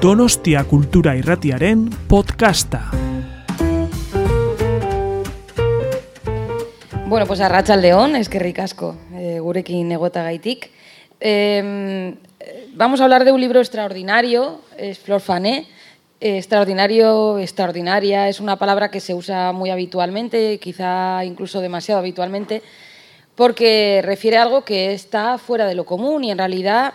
Donostia Kultura Irratiaren podcasta. Bueno, pues a León, es que ricasco, eh, gurekin egotagaitik. Eh, vamos a hablar de un libro extraordinario, es Flor Fané. extraordinario, extraordinaria, es una palabra que se usa muy habitualmente, quizá incluso demasiado habitualmente, porque refiere a algo que está fuera de lo común y en realidad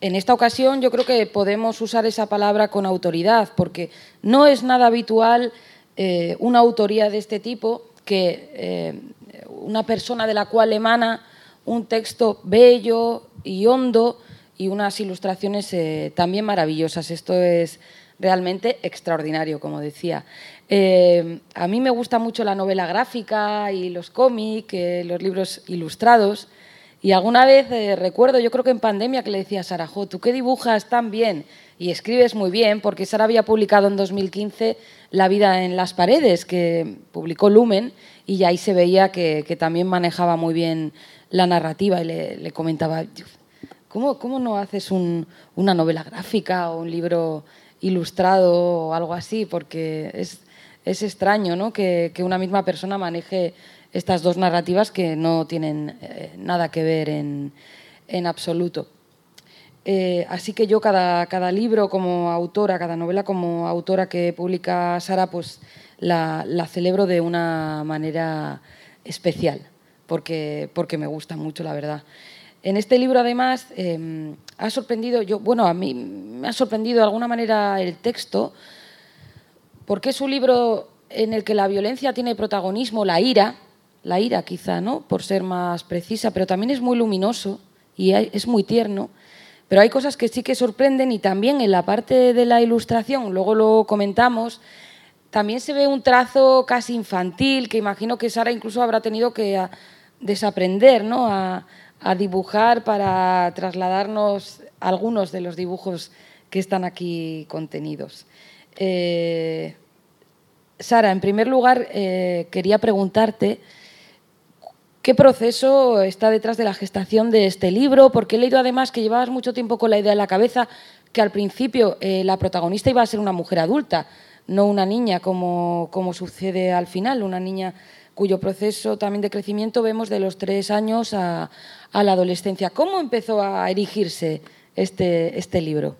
en esta ocasión yo creo que podemos usar esa palabra con autoridad, porque no es nada habitual eh, una autoría de este tipo que eh, una persona de la cual emana un texto bello y hondo y unas ilustraciones eh, también maravillosas. Esto es realmente extraordinario, como decía. A mí me gusta mucho la novela gráfica y los cómics, los libros ilustrados. Y alguna vez recuerdo, yo creo que en pandemia, que le decía a ¿tú qué dibujas tan bien? Y escribes muy bien, porque Sara había publicado en 2015 La vida en las paredes, que publicó Lumen, y ahí se veía que, también manejaba muy bien la narrativa. Y le, comentaba, ¿cómo, ¿cómo, no haces una novela gráfica o un libro ilustrado o algo así, porque es, es extraño ¿no? que, que, una misma persona maneje estas dos narrativas que no tienen eh, nada que ver en, en absoluto. Eh, así que yo cada, cada, libro como autora, cada novela como autora que publica Sara, pues la, celebro de una manera especial, porque, porque me gusta mucho, la verdad. En este libro, además, em, ha sorprendido, yo, bueno, a mí me ha sorprendido de alguna manera el texto, porque es un libro en el que la violencia tiene protagonismo, la ira, la ira quizá, ¿no? Por ser más precisa, pero también es muy luminoso y es muy tierno. Pero hay cosas que sí que sorprenden y también en la parte de la ilustración, luego lo comentamos, también se ve un trazo casi infantil que imagino que Sara incluso habrá tenido que desaprender, ¿no? A, a dibujar para trasladarnos algunos de los dibujos que están aquí contenidos. Eh, Sara, en primer lugar, eh, quería preguntarte qué proceso está detrás de la gestación de este libro, porque he leído además que llevabas mucho tiempo con la idea en la cabeza que al principio eh, la protagonista iba a ser una mujer adulta, no una niña como, como sucede al final, una niña cuyo proceso también de crecimiento vemos de los tres años a, la adolescencia. ¿Cómo empezó a erigirse este, este libro?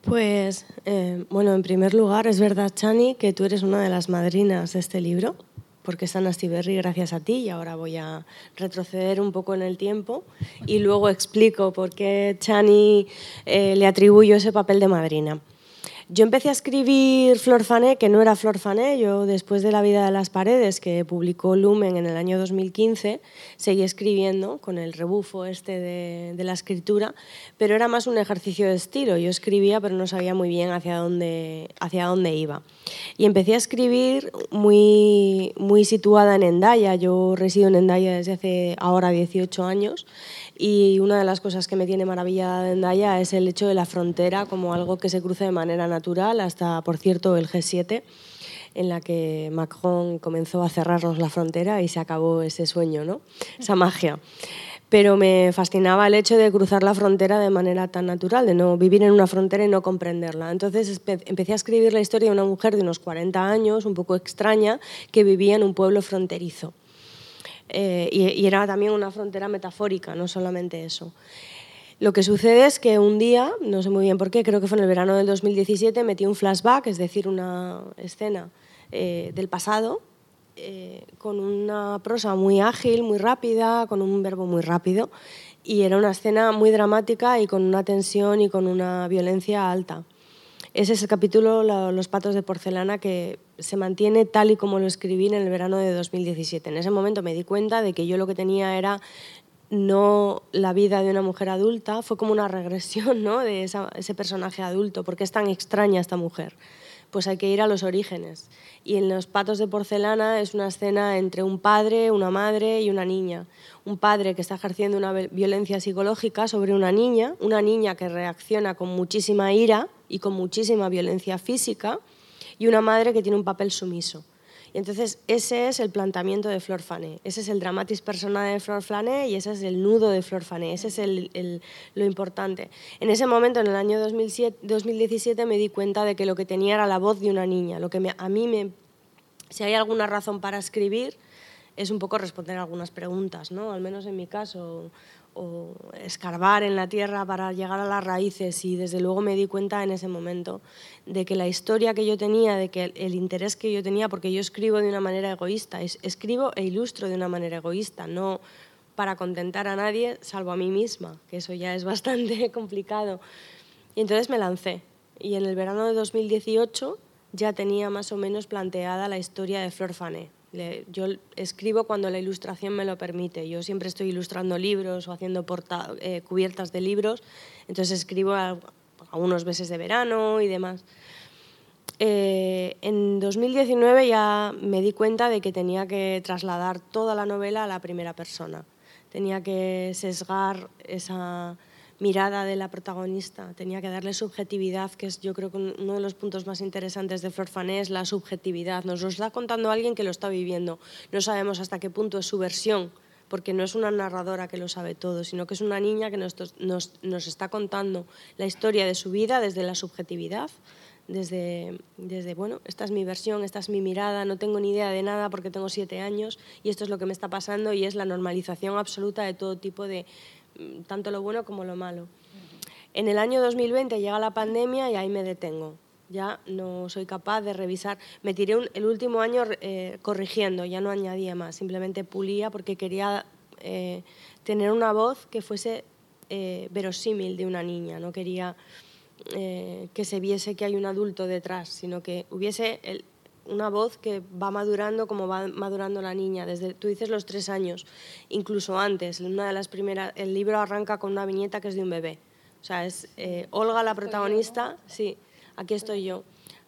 Pues, eh, bueno, en primer lugar, es verdad, Chani, que tú eres una de las madrinas de este libro, porque es Stiberri gracias a ti, y ahora voy a retroceder un poco en el tiempo y luego explico por qué Chani eh, le atribuyo ese papel de madrina. Yo empecé a escribir Flor Fané, que no era Flor Fané, yo después de La vida de las paredes, que publicó Lumen en el año 2015, seguí escribiendo con el rebufo este de, la escritura, pero era más un ejercicio de estilo. Yo escribía, pero no sabía muy bien hacia dónde, hacia dónde iba. Y empecé a escribir muy, muy situada en Endaya. Yo resido en Endaya desde hace ahora 18 años y una de las cosas que me tiene maravillada de Endaya es el hecho de la frontera como algo que se cruce de manera natural, hasta, por cierto, el G7 en la que Macron comenzó a cerrarnos la frontera y se acabó ese sueño, ¿no? esa magia. Pero me fascinaba el hecho de cruzar la frontera de manera tan natural, de no vivir en una frontera y no comprenderla. Entonces empecé a escribir la historia de una mujer de unos 40 años, un poco extraña, que vivía en un pueblo fronterizo. Eh, y, era también una frontera metafórica, no solamente eso. Lo que sucede es que un día, no sé muy bien por qué, creo que fue en el verano del 2017, metí un flashback, es decir, una escena eh, del pasado, eh, con una prosa muy ágil, muy rápida, con un verbo muy rápido, y era una escena muy dramática y con una tensión y con una violencia alta. Ese es el capítulo Los patos de porcelana que se mantiene tal y como lo escribí en el verano de 2017. En ese momento me di cuenta de que yo lo que tenía era no la vida de una mujer adulta, fue como una regresión ¿no? de ese personaje adulto, porque es tan extraña esta mujer. Pues hay que ir a los orígenes. Y en Los patos de porcelana es una escena entre un padre, una madre y una niña. Un padre que está ejerciendo una violencia psicológica sobre una niña, una niña que reacciona con muchísima ira y con muchísima violencia física, y una madre que tiene un papel sumiso. Entonces ese es el planteamiento de Flor Fané, ese es el dramatis persona de Flor Fané y ese es el nudo de Flor Fané, ese es lo importante. En ese momento, en el año 2007, 2017, me di cuenta de que lo que tenía era la voz de una niña, lo que a mí me... Si hay alguna razón para escribir, es un poco responder algunas preguntas, ¿no? Al menos en mi caso, o escarbar en la tierra para llegar a las raíces. Y desde luego me di cuenta en ese momento de que la historia que yo tenía, de que el, interés que yo tenía, porque yo escribo de una manera egoísta, escribo e ilustro de una manera egoísta, no para contentar a nadie salvo a mí misma, que eso ya es bastante complicado. Y entonces me lancé. Y en el verano de 2018 ya tenía más o menos planteada la historia de Flor Fané, yo escribo cuando la ilustración me lo permite. Yo siempre estoy ilustrando libros o haciendo eh, cubiertas de libros, entonces escribo a, unos meses de verano y demás. Eh, en 2019 ya me di cuenta de que tenía que trasladar toda la novela a la primera persona. Tenía que sesgar esa mirada de la protagonista, tenía que darle subjetividad, que es yo creo que uno de los puntos más interesantes de Flor Fané es la subjetividad. Nos lo está contando alguien que lo está viviendo. No sabemos hasta qué punto es su versión, porque no es una narradora que lo sabe todo, sino que es una niña que nos, nos, nos está contando la historia de su vida desde la subjetividad. Desde, desde, bueno, esta es mi versión, esta es mi mirada, no tengo ni idea de nada porque tengo siete años y esto es lo que me está pasando y es la normalización absoluta de todo tipo de, tanto lo bueno como lo malo. En el año 2020 llega la pandemia y ahí me detengo. Ya no soy capaz de revisar. Me tiré el último año eh, corrigiendo, ya no añadía más, simplemente pulía porque quería eh, tener una voz que fuese eh, verosímil de una niña. No quería que se viese que hay un adulto detrás, sino que hubiese el, una voz que va madurando como va madurando la niña, desde, tú dices los tres años, incluso antes, una de las primeras, el libro arranca con una viñeta que es de un bebé. O sea, es eh, Olga la protagonista, sí, aquí estoy yo,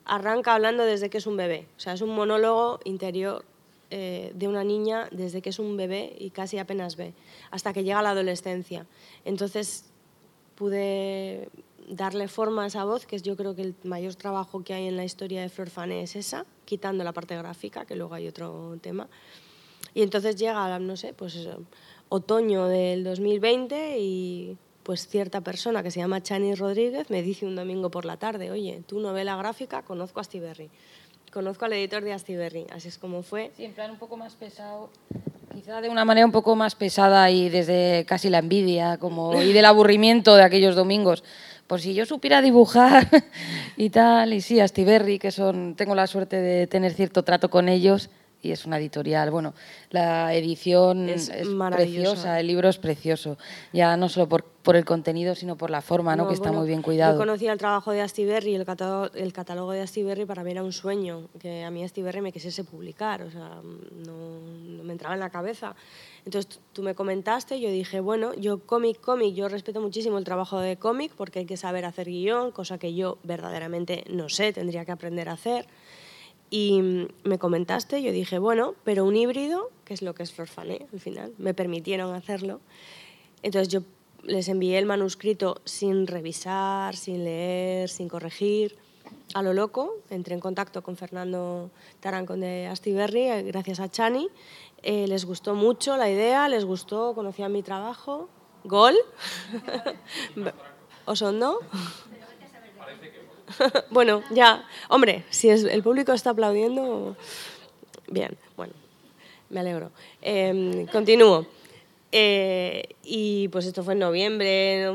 arranca hablando desde que es un bebé. O sea, es un monólogo interior eh, de una niña desde que es un bebé y casi apenas ve, hasta que llega la adolescencia. Entonces pude darle forma a esa voz, que yo creo que el mayor trabajo que hay en la historia de Flor Fané es esa, quitando la parte gráfica, que luego hay otro tema. Y entonces llega, no sé, pues otoño del 2020 y pues cierta persona que se llama Chani Rodríguez me dice un domingo por la tarde, oye, tu novela gráfica, conozco a Astiberri, conozco al editor de Astiberri, así es como fue. Sí, en plan un poco más pesado, quizá de una manera un poco más pesada y desde casi la envidia como, y del aburrimiento de aquellos domingos. Por si yo supiera dibujar y tal, y sí, Astiberri, que son, tengo la suerte de tener cierto trato con ellos, y es una editorial. Bueno, la edición es, preciosa, el libro es precioso, ya no solo por, por el contenido, sino por la forma, ¿no? que está muy bien cuidado. Yo conocía el trabajo de Astiberri, el catálogo, el catálogo de Astiberri para mí era un sueño, que a mí Astiberri me quisiese publicar, o sea, no, no me entraba en la cabeza. Entonces tú me comentaste, yo dije, bueno, yo cómic, cómic, yo respeto muchísimo el trabajo de cómic porque hay que saber hacer guion, cosa que yo verdaderamente no sé, tendría que aprender a hacer. Y me comentaste, yo dije, bueno, pero un híbrido, que es lo que es Florfané al final, me permitieron hacerlo. Entonces yo les envié el manuscrito sin revisar, sin leer, sin corregir, a lo loco. Entré en contacto con Fernando Tarancón de Astiberri, eh, gracias a Chani. Eh, les gustó mucho la idea, les gustó, conocían mi trabajo. ¿Gol? ¿O son no? bueno, ya. Hombre, si es, el público está aplaudiendo, bien, bueno, me alegro. Em, continúo. Eh, y pues esto fue en noviembre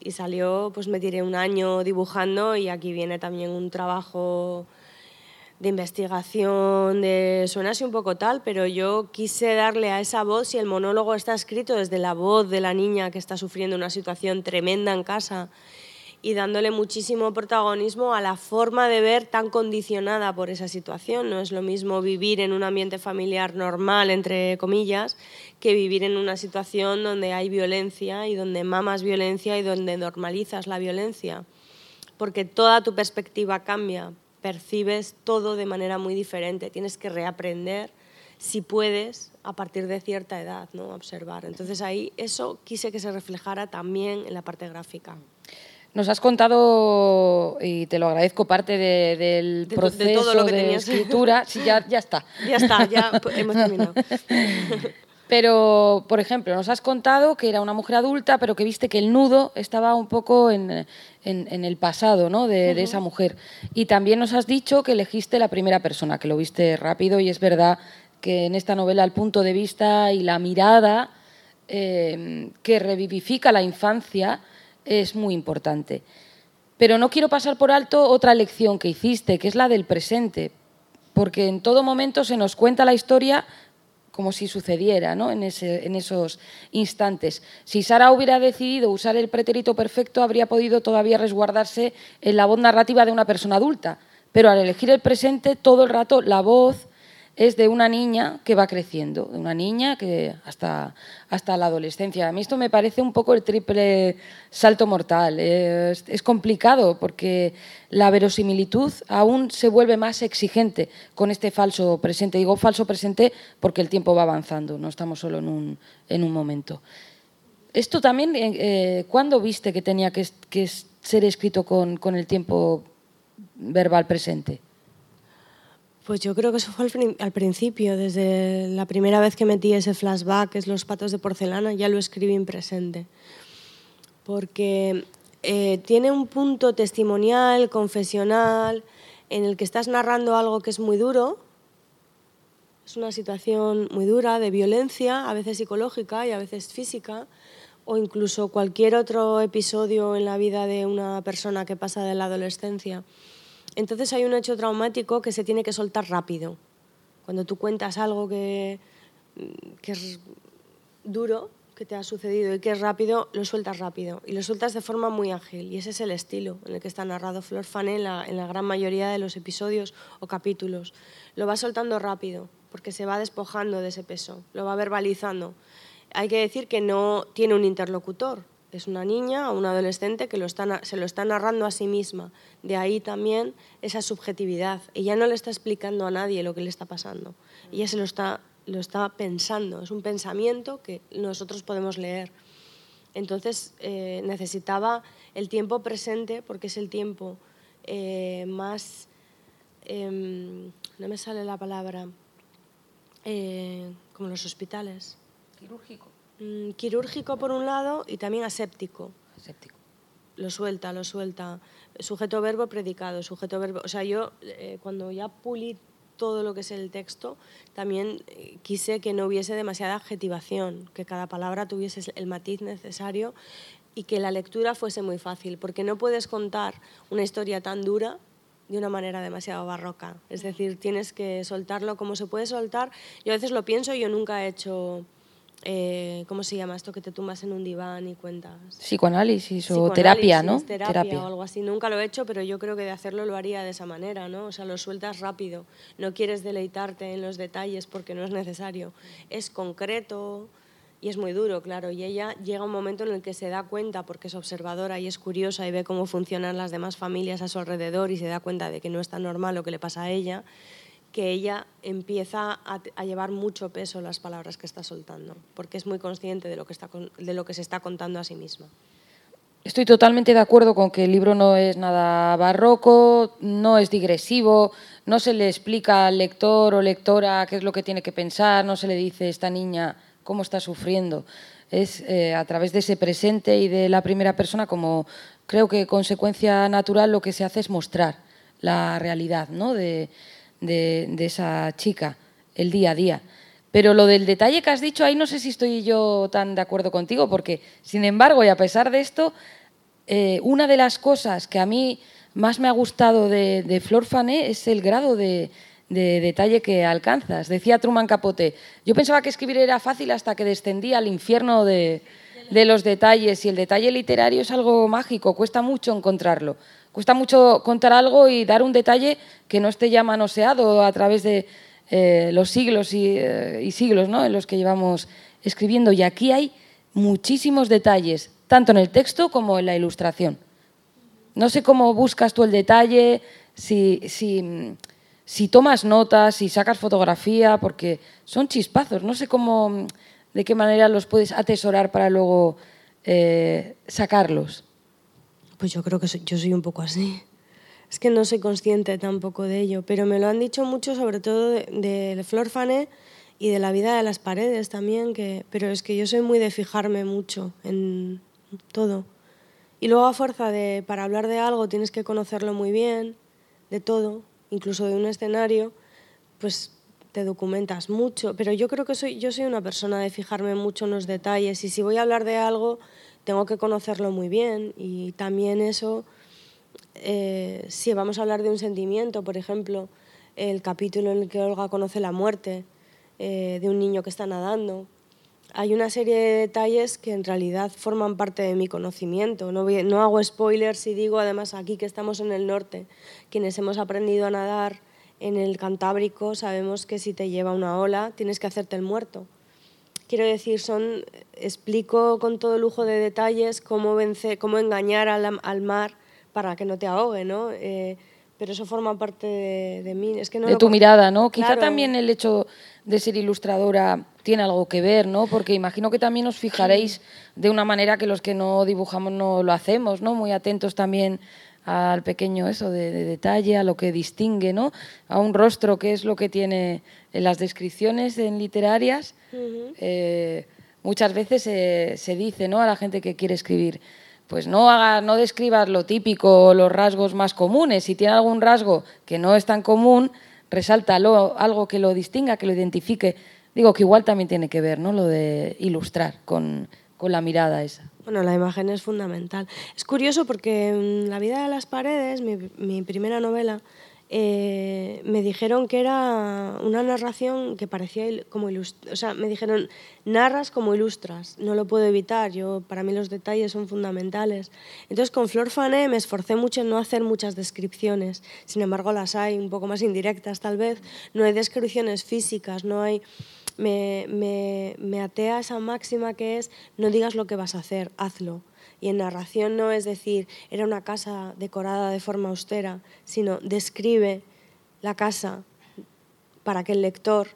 y salió, pues me tiré un año dibujando y aquí viene también un trabajo de investigación, de suena así un poco tal, pero yo quise darle a esa voz, si el monólogo está escrito desde la voz de la niña que está sufriendo una situación tremenda en casa y dándole muchísimo protagonismo a la forma de ver tan condicionada por esa situación. No es lo mismo vivir en un ambiente familiar normal, entre comillas, que vivir en una situación donde hay violencia y donde mamas violencia y donde normalizas la violencia. Porque toda tu perspectiva cambia, percibes todo de manera muy diferente, tienes que reaprender si puedes a partir de cierta edad, ¿no? observar. Entonces ahí eso quise que se reflejara también en la parte gráfica. Nos has contado, y te lo agradezco, parte de- del De to- de proceso todo lo que de escritura. Sí, ya, ya está. Ya está, ya hemos terminado. Pero, por ejemplo, nos has contado que era una mujer adulta, pero que viste que el nudo estaba un poco en, en- en el pasado ¿no? de, de esa mujer. Y también nos has dicho que elegiste la primera persona, que lo viste rápido, y es verdad que en esta novela el punto de vista y la mirada eh, que revivifica la infancia es muy importante. Pero no quiero pasar por alto otra lección que hiciste, que es la del presente, porque en todo momento se nos cuenta la historia como si sucediera ¿no? en, en esos instantes. Si Sara hubiera decidido usar el pretérito perfecto, habría podido todavía resguardarse en la voz narrativa de una persona adulta, pero al elegir el presente, todo el rato la voz es de una niña que va creciendo, de una niña que hasta, hasta la adolescencia. A mí esto me parece un poco el triple salto mortal. Es, complicado porque la verosimilitud aún se vuelve más exigente con este falso presente. Digo falso presente porque el tiempo va avanzando, no estamos solo en un, en un momento. Esto también, eh, eh, ¿cuándo viste que tenía que, que ser escrito con, con el tiempo verbal presente? Pues yo creo que eso fue al, al principio, desde la primera vez que metí ese flashback, es Los patos de porcelana, ya lo escribí en presente. Porque eh, tiene un punto testimonial, confesional, en el que estás narrando algo que es muy duro. Es una situación muy dura de violencia, a veces psicológica y a veces física, o incluso cualquier otro episodio en la vida de una persona que pasa de la adolescencia. Entonces hay un hecho traumático que se tiene que soltar rápido. Cuando tú cuentas algo que, que es duro, que te ha sucedido y que es rápido, lo sueltas rápido. Y lo sueltas de forma muy ágil. Y ese es el estilo en el que está narrado Flor Fané en la, en la gran mayoría de los episodios o capítulos. Lo va soltando rápido, porque se va despojando de ese peso, lo va verbalizando. Hay que decir que no tiene un interlocutor, es una niña o un adolescente que lo está se lo está narrando a sí misma. De ahí también esa subjetividad. Ella no le está explicando a nadie lo que le está pasando. Ella se lo está, lo está pensando. Es un pensamiento que nosotros podemos leer. Entonces eh, necesitaba el tiempo presente porque es el tiempo eh, más... em, no me sale la palabra. eh, como los hospitales. Quirúrgico. Mm, quirúrgico por un lado y también aséptico. Aséptico. Lo suelta, lo suelta. Sujeto verbo predicado, sujeto verbo. O sea, yo eh, cuando ya pulí todo lo que es el texto, también eh, quise que no hubiese demasiada adjetivación, que cada palabra tuviese el matiz necesario y que la lectura fuese muy fácil, porque no puedes contar una historia tan dura de una manera demasiado barroca. Es decir, tienes que soltarlo como se puede soltar. Yo a veces lo pienso, yo nunca he hecho, eh, ¿cómo se llama esto? Que te tumbas en un diván y cuentas. Psicoanálisis o terapia, ¿no? Psicoanálisis, Terapia, o algo así. Nunca lo he hecho, pero yo creo que de hacerlo lo haría de esa manera, ¿no? O sea, lo sueltas rápido. No quieres deleitarte en los detalles porque no es necesario. Es concreto y es muy duro, claro. Y ella llega un momento en el que se da cuenta, porque es observadora y es curiosa y ve cómo funcionan las demás familias a su alrededor y se da cuenta de que no es tan normal lo que le pasa a ella, que ella empieza a, a llevar mucho peso las palabras que está soltando, porque es muy consciente de lo que, está, de lo que se está contando a sí misma. Estoy totalmente de acuerdo con que el libro no es nada barroco, no es digresivo, no se le explica al lector o lectora qué es lo que tiene que pensar, no se le dice esta niña cómo está sufriendo. Es eh, a través de ese presente y de la primera persona como creo que consecuencia natural lo que se hace es mostrar la realidad ¿no? de, de- esa chica, el día a día. Pero lo del detalle que has dicho, ahí no sé si estoy yo tan de acuerdo contigo, porque, sin embargo, y a pesar de esto, eh, una de las cosas que a mí más me ha gustado de, de Flor Fané es el grado de, de detalle que alcanzas. Decía Truman Capote, yo pensaba que escribir era fácil hasta que descendí al infierno de, de los detalles y el detalle literario es algo mágico, cuesta mucho encontrarlo. Cuesta mucho contar algo y dar un detalle que no esté ya manoseado a través de eh, los siglos y, eh, y siglos ¿no? en los que llevamos escribiendo. Y aquí hay muchísimos detalles, tanto en el texto como en la ilustración. No sé cómo buscas tú el detalle, si, si, si tomas notas, si sacas fotografía, porque son chispazos. No sé cómo, de qué manera los puedes atesorar para luego eh, sacarlos. Pues yo creo que yo soy un poco así. Es que no soy consciente tampoco de ello, pero me lo han dicho mucho, sobre todo de, de Flor Fané y de la vida de las paredes también, que, pero es que yo soy muy de fijarme mucho en todo. Y luego a fuerza de, para hablar de algo tienes que conocerlo muy bien, de todo, incluso de un escenario, pues te documentas mucho. Pero yo creo que soy, yo soy una persona de fijarme mucho en los detalles y si voy a hablar de algo tengo que conocerlo muy bien y también eso eh, si vamos a hablar de un sentimiento, por ejemplo, el capítulo en el que Olga conoce la muerte eh, de un niño que está nadando, hay una serie de detalles que en realidad forman parte de mi conocimiento. No, no hago spoilers y digo además aquí que estamos en el norte, quienes hemos aprendido a nadar en el Cantábrico sabemos que si te lleva una ola tienes que hacerte el muerto. Quiero decir, son, explico con todo lujo de detalles cómo, vencer, cómo engañar al, al mar para que no te ahogue, ¿no? Eh, pero eso forma parte de, mí. Es que no de tu mirada, ¿no? Quizá también el hecho de ser ilustradora tiene algo que ver, ¿no? Porque imagino que también os fijaréis de una manera que los que no dibujamos no lo hacemos, ¿no? Muy atentos también al pequeño eso de, detalle, a lo que distingue, ¿no? A un rostro, que es lo que tiene en las descripciones en literarias. Eh, muchas veces se dice, ¿no? A la gente que quiere escribir pues no, haga, no describas lo típico, los rasgos más comunes. Si tiene algún rasgo que no es tan común, resáltalo, algo que lo distinga, que lo identifique. Digo que igual también tiene que ver, ¿no? Lo de ilustrar con, con la mirada esa. Bueno, la imagen es fundamental. Es curioso porque en La vida de las paredes, mi, mi primera novela, eh, me dijeron que era una narración que parecía como o sea, me dijeron narras como ilustras, no lo puedo evitar, yo para mí los detalles son fundamentales. Entonces con Flor Fané me esforcé mucho en no hacer muchas descripciones, sin embargo las hay un poco más indirectas tal vez, no hay descripciones físicas, no hay me, me, me atea esa máxima que es no digas lo que vas a hacer, hazlo. Y en narración no es decir, era una casa decorada de forma austera, sino describe la casa para que el lector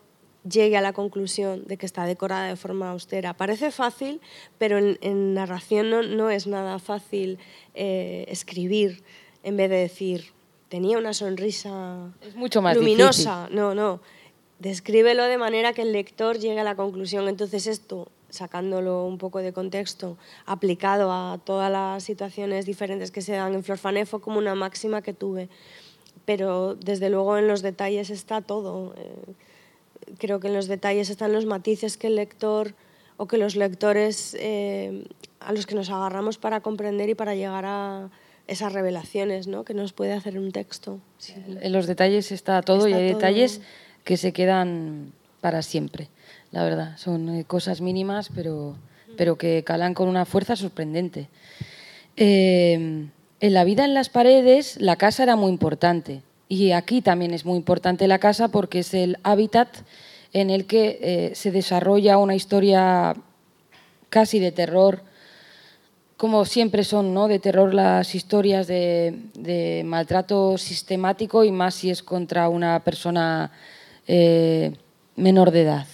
llegue a la conclusión de que está decorada de forma austera. Parece fácil, pero en, narración no, no, es nada fácil eh, escribir en vez de decir, tenía una sonrisa es mucho más luminosa. No, no. Descríbelo de manera que el lector llegue a la conclusión. Entonces esto sacándolo un poco de contexto, aplicado a todas las situaciones diferentes que se dan en Florfané, fue como una máxima que tuve. Pero desde luego en los detalles está todo. Eh, creo que en los detalles están los matices que el lector o que los lectores eh, a los que nos agarramos para comprender y para llegar a esas revelaciones ¿no? que nos puede hacer un texto. En los detalles está todo y hay detalles que se quedan para siempre la verdad. Son eh, cosas mínimas, pero, pero que calan con una fuerza sorprendente. Em, en la vida en las paredes, la casa era muy importante. Y aquí también es muy importante la casa porque es el hábitat en el que eh, se desarrolla una historia casi de terror, como siempre son, ¿no? De terror las historias de, maltrato sistemático y más si es contra una persona eh, menor de edad.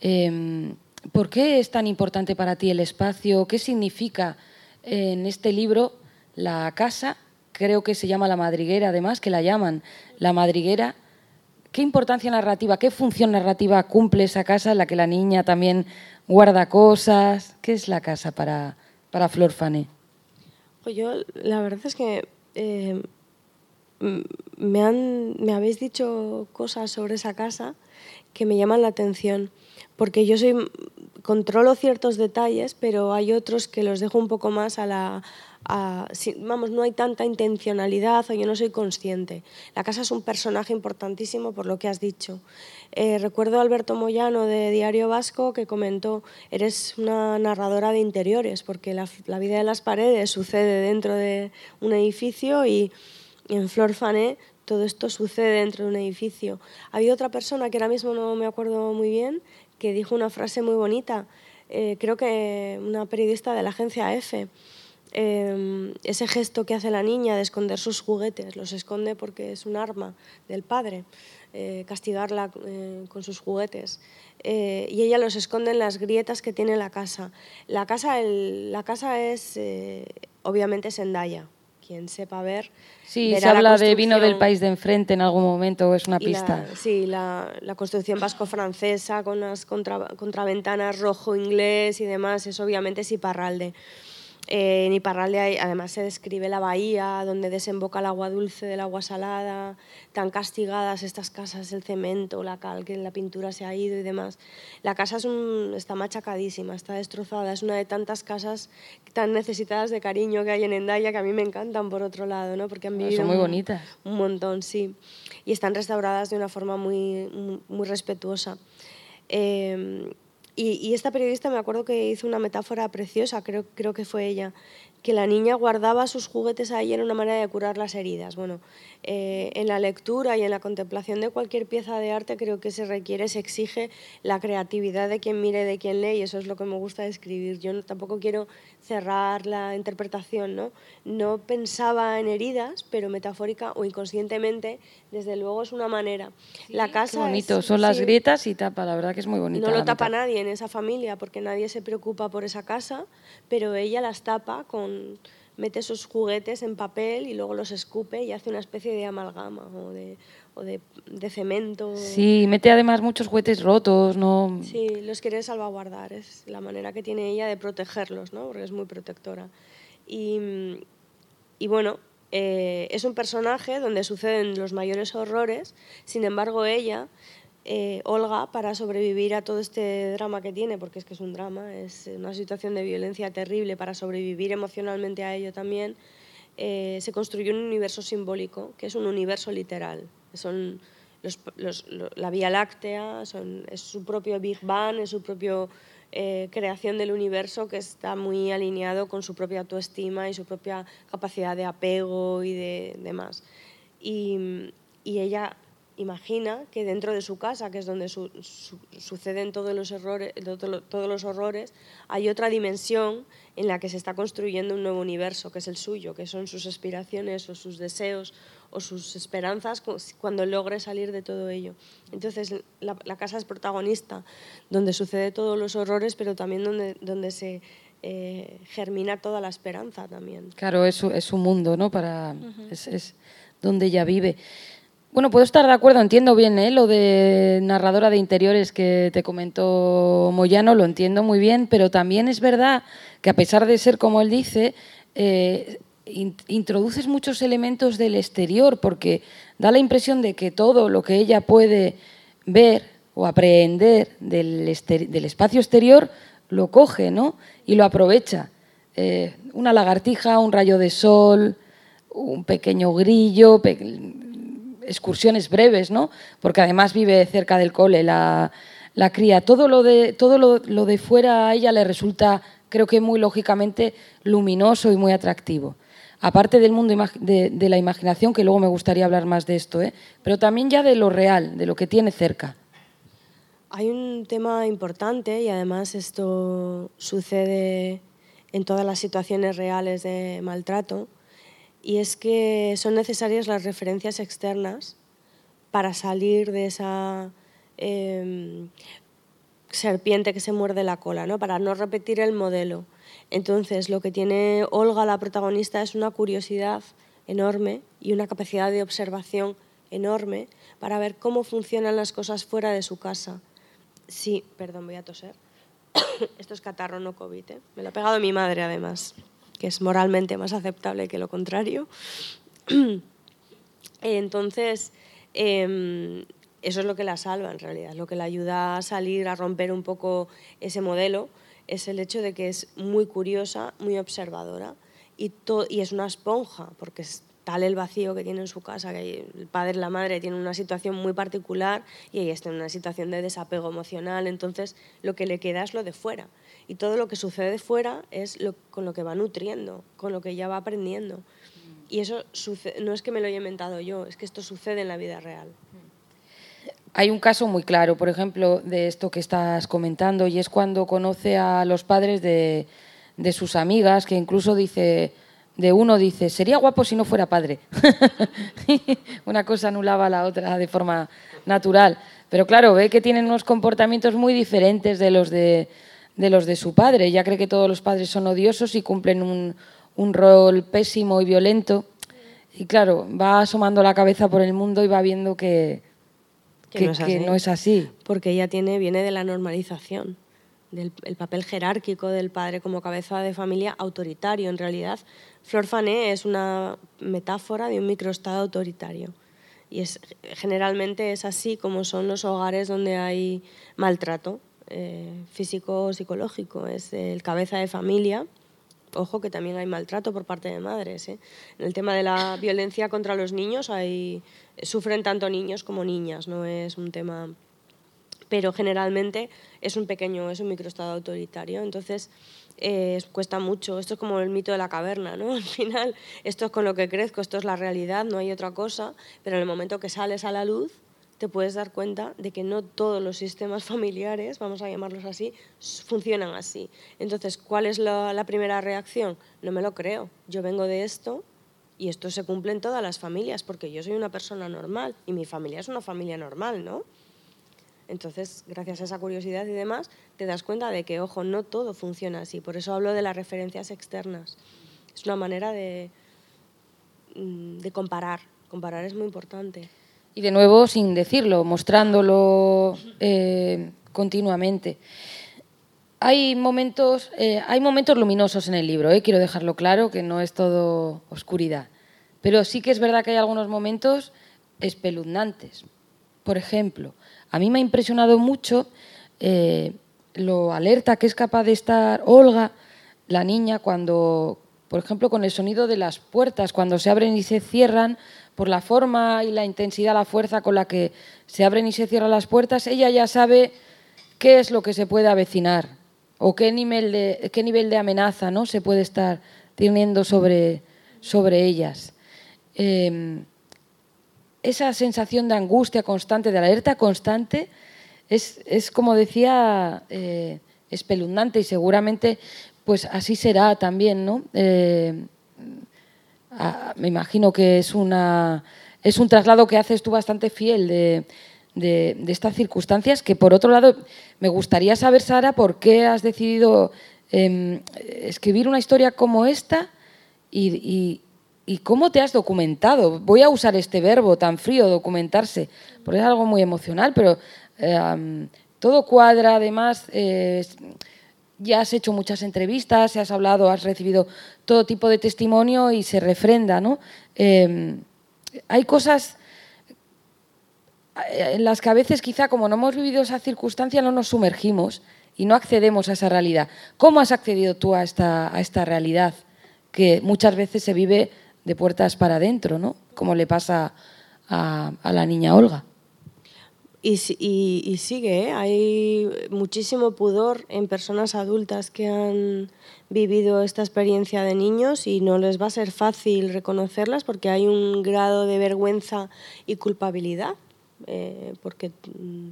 Em, ¿Por qué es tan importante para ti el espacio? ¿Qué significa en este libro la casa? Creo que se llama la madriguera, además, que la llaman la madriguera. ¿Qué importancia narrativa, qué función narrativa cumple esa casa en la que la niña también guarda cosas? ¿Qué es la casa para, para Flor Fané? Pues yo, la verdad es que eh, me, han, me habéis dicho cosas sobre esa casa que me llaman la atención porque yo soy controlo ciertos detalles, pero hay otros que los dejo un poco más a la vamos, no hay tanta intencionalidad o yo no soy consciente. La casa es un personaje importantísimo por lo que has dicho. Eh, recuerdo a Alberto Moyano de Diario Vasco que comentó, eres una narradora de interiores, porque la, vida de las paredes sucede dentro de un edificio y, y en Flor Fané todo esto sucede dentro de un edificio. Había otra persona que ahora mismo no me acuerdo muy bien, que dijo una frase muy bonita, eh, creo que una periodista de la agencia EFE, em, ese gesto que hace la niña de esconder sus juguetes, los esconde porque es un arma del padre, eh, castigarla eh, con sus juguetes. y ella los esconde en las grietas que tiene la casa. La casa, la casa es, obviamente Zendaya. Quien sepa ver. Sí, se la habla de vino del país de enfrente en algún momento, es una pista. La, sí, la, la construcción vasco-francesa con las contra, contraventanas rojo-inglés y demás, es obviamente es Iparralde. Eh, en Iparralde además se describe la bahía donde desemboca el agua dulce del agua salada, tan castigadas estas casas, el cemento, la cal, que la pintura se ha ido y demás. La casa es un- está machacadísima, está destrozada, es una de tantas casas tan necesitadas de cariño que hay en Endaya que a mí me encantan por otro lado, ¿no? porque han vivido son muy un- bonitas. un montón, sí. Y están restauradas de una forma muy, muy, muy respetuosa. Eh, y, y esta periodista me acuerdo que hizo una metáfora preciosa, creo, creo que fue ella, que la niña guardaba sus juguetes ahí en una manera de curar las heridas. Bueno, eh, en la lectura y en la contemplación de cualquier pieza de arte creo que se requiere, se exige la creatividad de quien mire, de quien lee, y eso es lo que me gusta escribir. Yo no- tampoco quiero cerrar la interpretación, ¿no? No pensaba en heridas, pero metafórica o inconscientemente, desde luego es una manera. la Qué casa bonito, es- son las sí, grietas y tapa, la verdad que es muy bonita. no lo tapa nadie en esa familia porque nadie se preocupa por esa casa, pero ella las tapa con mete esos juguetes en papel y luego los escupe y hace una especie de amalgama o de, o de, de cemento. Sí, mete además muchos juguetes rotos, ¿no? Sí, los quiere salvaguardar, es la manera que tiene ella de protegerlos, ¿no? porque es muy protectora. Y, y bueno, eh, es un personaje donde suceden los mayores horrores, sin embargo ella, eh, Olga, para sobrevivir a todo este drama que tiene, porque es que es un drama, es una situación de violencia terrible, para sobrevivir emocionalmente a ello también, eh, se construyó un universo simbólico, que es un universo literal. Son la Vía Láctea, son, es su propio Big Bang, es su propia creación del universo que está muy alineado con su propia autoestima y su propia capacidad de apego y de demás. Y, y ella imagina que dentro de su casa, que es donde su- su- suceden todos los, errores, todos los horrores, hay otra dimensión en la que se está construyendo un nuevo universo, que es el suyo, que son sus aspiraciones o sus deseos o sus esperanzas cu- cuando logre salir de todo ello. Entonces, la, la casa es protagonista, donde sucede todos los horrores, pero también donde, donde se eh, germina toda la esperanza también. Claro, es su, es su mundo, ¿no? Para, es, es donde ella vive. Bueno, puedo estar de acuerdo, entiendo bien ¿eh? lo de narradora de interiores que te comentó Moyano, lo entiendo muy bien, pero también es verdad que a pesar de ser como él dice, eh, introduces muchos elementos del exterior, porque da la impresión de que todo lo que ella puede ver o aprehender del, espacio exterior lo coge ¿no? y lo aprovecha. Eh, una lagartija, un rayo de sol, un pequeño grillo, excursiones breves, ¿no? Porque además vive cerca del cole la, la cría. Todo lo de todo lo de fuera a ella le resulta, creo que muy lógicamente luminoso y muy atractivo. Aparte del mundo de la imaginación, que luego me gustaría hablar más de esto, ¿eh? pero también ya de lo real, de lo que tiene cerca. Hay un tema importante y además esto sucede en todas las situaciones reales de maltrato y es que son necesarias las referencias externas para salir de esa em, serpiente que se muerde la cola, ¿no? para no repetir el modelo. Entonces, lo que tiene Olga, la protagonista, es una curiosidad enorme y una capacidad de observación enorme para ver cómo funcionan las cosas fuera de su casa. Sí, perdón, voy a toser. Esto es catarro, no COVID. ¿eh? Me lo ha pegado mi madre, además, que es moralmente más aceptable que lo contrario. Entonces, eh, eso es lo que la salva en realidad, lo que la ayuda a salir, a romper un poco ese modelo, es el hecho de que es muy curiosa, muy observadora y, y es una esponja, porque es tal el vacío que tiene en su casa, que el padre y la madre tienen una situación muy particular y ella está en una situación de desapego emocional, entonces lo que le queda es lo de fuera. Y todo lo que sucede de fuera es con lo que va nutriendo, con lo que ella va aprendiendo. Y eso no es que me lo haya inventado yo, es que esto sucede en la vida real. Hay un caso muy claro, por ejemplo, de esto que estás comentando, y es cuando conoce a los padres de, sus amigas, que incluso dice, de uno dice, sería guapo si no fuera padre. Una cosa anulaba a la otra de forma natural. Pero claro, ve que tienen unos comportamientos muy diferentes de los de, su padre. Ella cree que todos los padres son odiosos y cumplen un, un rol pésimo y violento. Y claro, va asomando la cabeza por el mundo y va viendo que, que, no, es así. Porque ella tiene, viene de la normalización, del el papel jerárquico del padre como cabeza de familia autoritario. En realidad, Flor Fané es una metáfora de un microestado autoritario. Y es, generalmente es así como son los hogares donde hay maltrato eh, físico o psicológico. Es el cabeza de familia. Ojo que también hay maltrato por parte de madres. ¿eh? En el tema de la violencia contra los niños hay, sufren tanto niños como niñas, no es un tema... Pero generalmente es un pequeño, es un microestado autoritario. Entonces, eh, cuesta mucho. Esto es como el mito de la caverna, ¿no? Al final, esto es con lo que crezco, esto es la realidad, no hay otra cosa, pero en el momento que sales a la luz, te puedes dar cuenta de que no todos los sistemas familiares, vamos a llamarlos así, funcionan así. Entonces, ¿cuál es la, la primera reacción? No me lo creo. Yo vengo de esto y esto se cumple en todas las familias, porque yo soy una persona normal y mi familia es una familia normal, ¿no? Entonces, gracias a esa curiosidad y demás, te das cuenta de que, ojo, no todo funciona así. Por eso hablo de las referencias externas. Es una manera de, mm, de comparar. Comparar es muy importante. Y de nuevo, sin decirlo, mostrándolo eh, continuamente. Hay momentos, eh, hay momentos luminosos en el libro, eh, quiero dejarlo claro, que no es todo oscuridad. Pero sí que es verdad que hay algunos momentos espeluznantes. Por ejemplo, a mí me ha impresionado mucho lo alerta que es capaz de estar Olga, la niña, cuando, por ejemplo, con el sonido de las puertas, cuando se abren y se cierran, por la forma y la intensidad, la fuerza con la que se abren y se cierran las puertas, ella ya sabe qué es lo que se puede avecinar o qué nivel de, qué nivel de amenaza ¿no? se puede estar teniendo sobre, sobre ellas. Em, esa sensación de angustia constante, de alerta constante, es, es como decía, eh, espeluznante y seguramente pues así será también, ¿no? Eh, me imagino que es, una, es un traslado que haces tú bastante fiel de, de, estas circunstancias, que por otro lado me gustaría saber, Sara, por qué has decidido em, escribir una historia como esta y, ¿Y cómo te has documentado? Voy a usar este verbo tan frío, documentarse, porque es algo muy emocional, pero eh, todo cuadra, además, eh, ya has hecho muchas entrevistas, has hablado, has recibido todo tipo de testimonio y se refrenda, ¿no? Em, hay cosas eh, en las que a veces quizá como no hemos vivido esa circunstancia no nos sumergimos y no accedemos a esa realidad. ¿Cómo has accedido tú a esta, realidad que muchas veces se vive de puertas para adentro, ¿no? Como le pasa a, la niña Olga. Y, sigue, ¿eh? hay muchísimo pudor en personas adultas que han vivido esta experiencia de niños y no les va a ser fácil reconocerlas porque hay un grado de vergüenza y culpabilidad, eh, porque mm,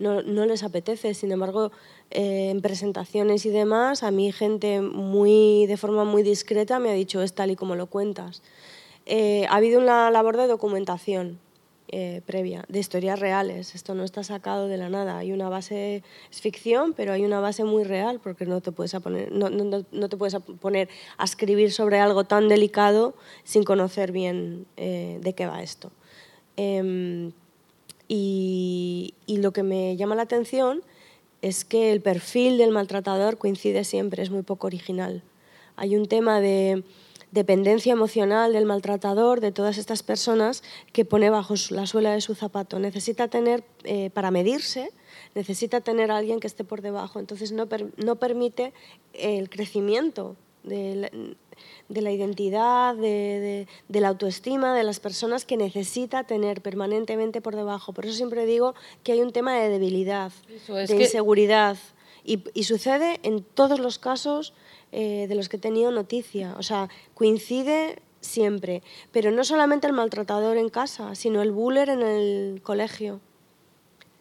no, no, les apetece. Sin embargo, eh, en presentaciones y demás, a mí gente muy, de forma muy discreta me ha dicho es tal y como lo cuentas. Eh, ha habido una labor de documentación eh, previa, de historias reales. Esto no está sacado de la nada. Hay una base, es ficción, pero hay una base muy real porque no te puedes, poner, no, no, no te puedes poner a escribir sobre algo tan delicado sin conocer bien de qué va esto. Em, y, lo que me llama la atención es que el perfil del maltratador coincide siempre, es muy poco original. Hay un tema de dependencia emocional del maltratador, de todas estas personas, que pone bajo la suela de su zapato. Necesita tener, eh, para medirse, necesita tener a alguien que esté por debajo. Entonces no, no permite el crecimiento de, de la identidad, de, la autoestima de las personas que necesita tener permanentemente por debajo. Por eso siempre digo que hay un tema de debilidad, de inseguridad. Y, sucede en todos los casos eh, de los que he tenido noticia. O sea, coincide siempre. Pero no solamente el maltratador en casa, sino el buller en el colegio.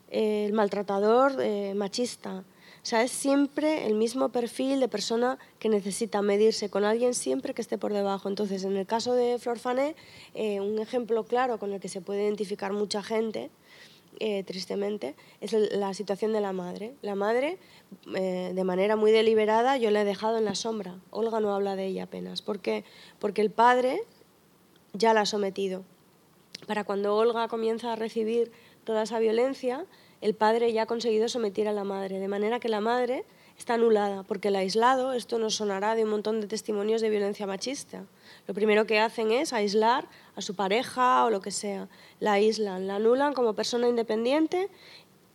El maltratador eh, machista o sea, es siempre el mismo perfil de persona que necesita medirse con alguien siempre que esté por debajo. Entonces, en el caso de Flor Fané, eh, un ejemplo claro con el que se puede identificar mucha gente eh, tristemente, es la situación de la madre. La madre, eh, de manera muy deliberada, yo la he dejado en la sombra. Olga no habla de ella apenas. ¿Por qué? Porque el padre ya la ha sometido. Para cuando Olga comienza a recibir toda esa violencia, el padre ya ha conseguido someter a la madre, de manera que la madre está anulada, porque el aislado, esto nos sonará de un montón de testimonios de violencia machista. Lo primero que hacen es aislar a su pareja o lo que sea. La aíslan, la anulan como persona independiente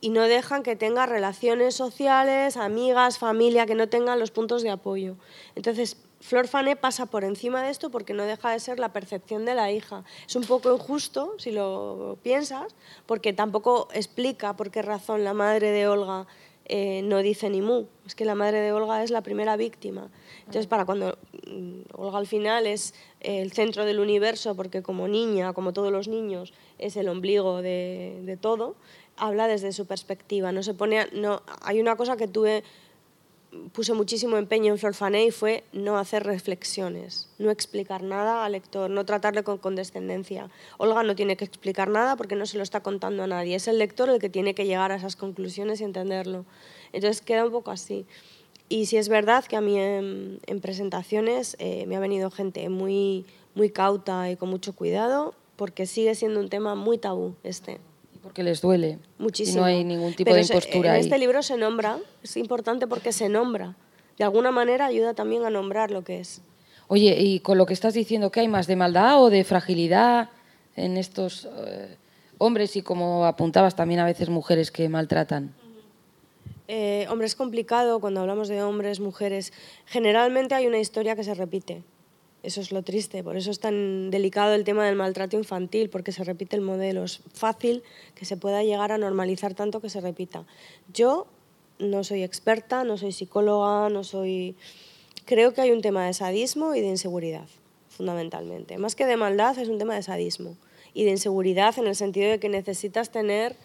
y no dejan que tenga relaciones sociales, amigas, familia, que no tengan los puntos de apoyo. Entonces, Flor Fané pasa por encima de esto porque no deja de ser la percepción de la hija. Es un poco injusto, si lo piensas, porque tampoco explica por qué razón la madre de Olga eh, no dice ni mu. Es que la madre de Olga es la primera víctima. Entonces, para cuando mm, Olga al final es el centro del universo, porque como niña, como todos los niños, es el ombligo de, de todo, habla desde su perspectiva. No se pone, no, hay una cosa que tuve puse muchísimo empeño en Florfané y fue no hacer reflexiones, no explicar nada al lector, no tratarle con condescendencia. Olga no tiene que explicar nada porque no se lo está contando a nadie, es el lector el que tiene que llegar a esas conclusiones y entenderlo. Entonces queda un poco así. Y si es verdad que a mí en, presentaciones eh, me ha venido gente muy, muy cauta y con mucho cuidado porque sigue siendo un tema muy tabú este. Porque les duele. Muchísimo. Y no hay ningún tipo de impostura en ahí. este libro se nombra, es importante porque se nombra. De alguna manera ayuda también a nombrar lo que es. Oye, y con lo que estás diciendo, ¿qué hay más de maldad o de fragilidad en estos eh, hombres y como apuntabas también a veces mujeres que maltratan? Eh, hombre, es complicado cuando hablamos de hombres, mujeres. Generalmente hay una historia que se repite. Eso es lo triste, por eso es tan delicado el tema del maltrato infantil, porque se repite el modelo. Es fácil que se pueda llegar a normalizar tanto que se repita. Yo no soy experta, no soy psicóloga, no soy... Creo que hay un tema de sadismo y de inseguridad, fundamentalmente. Más que de maldad, es un tema de sadismo y de inseguridad en el sentido de que necesitas tener...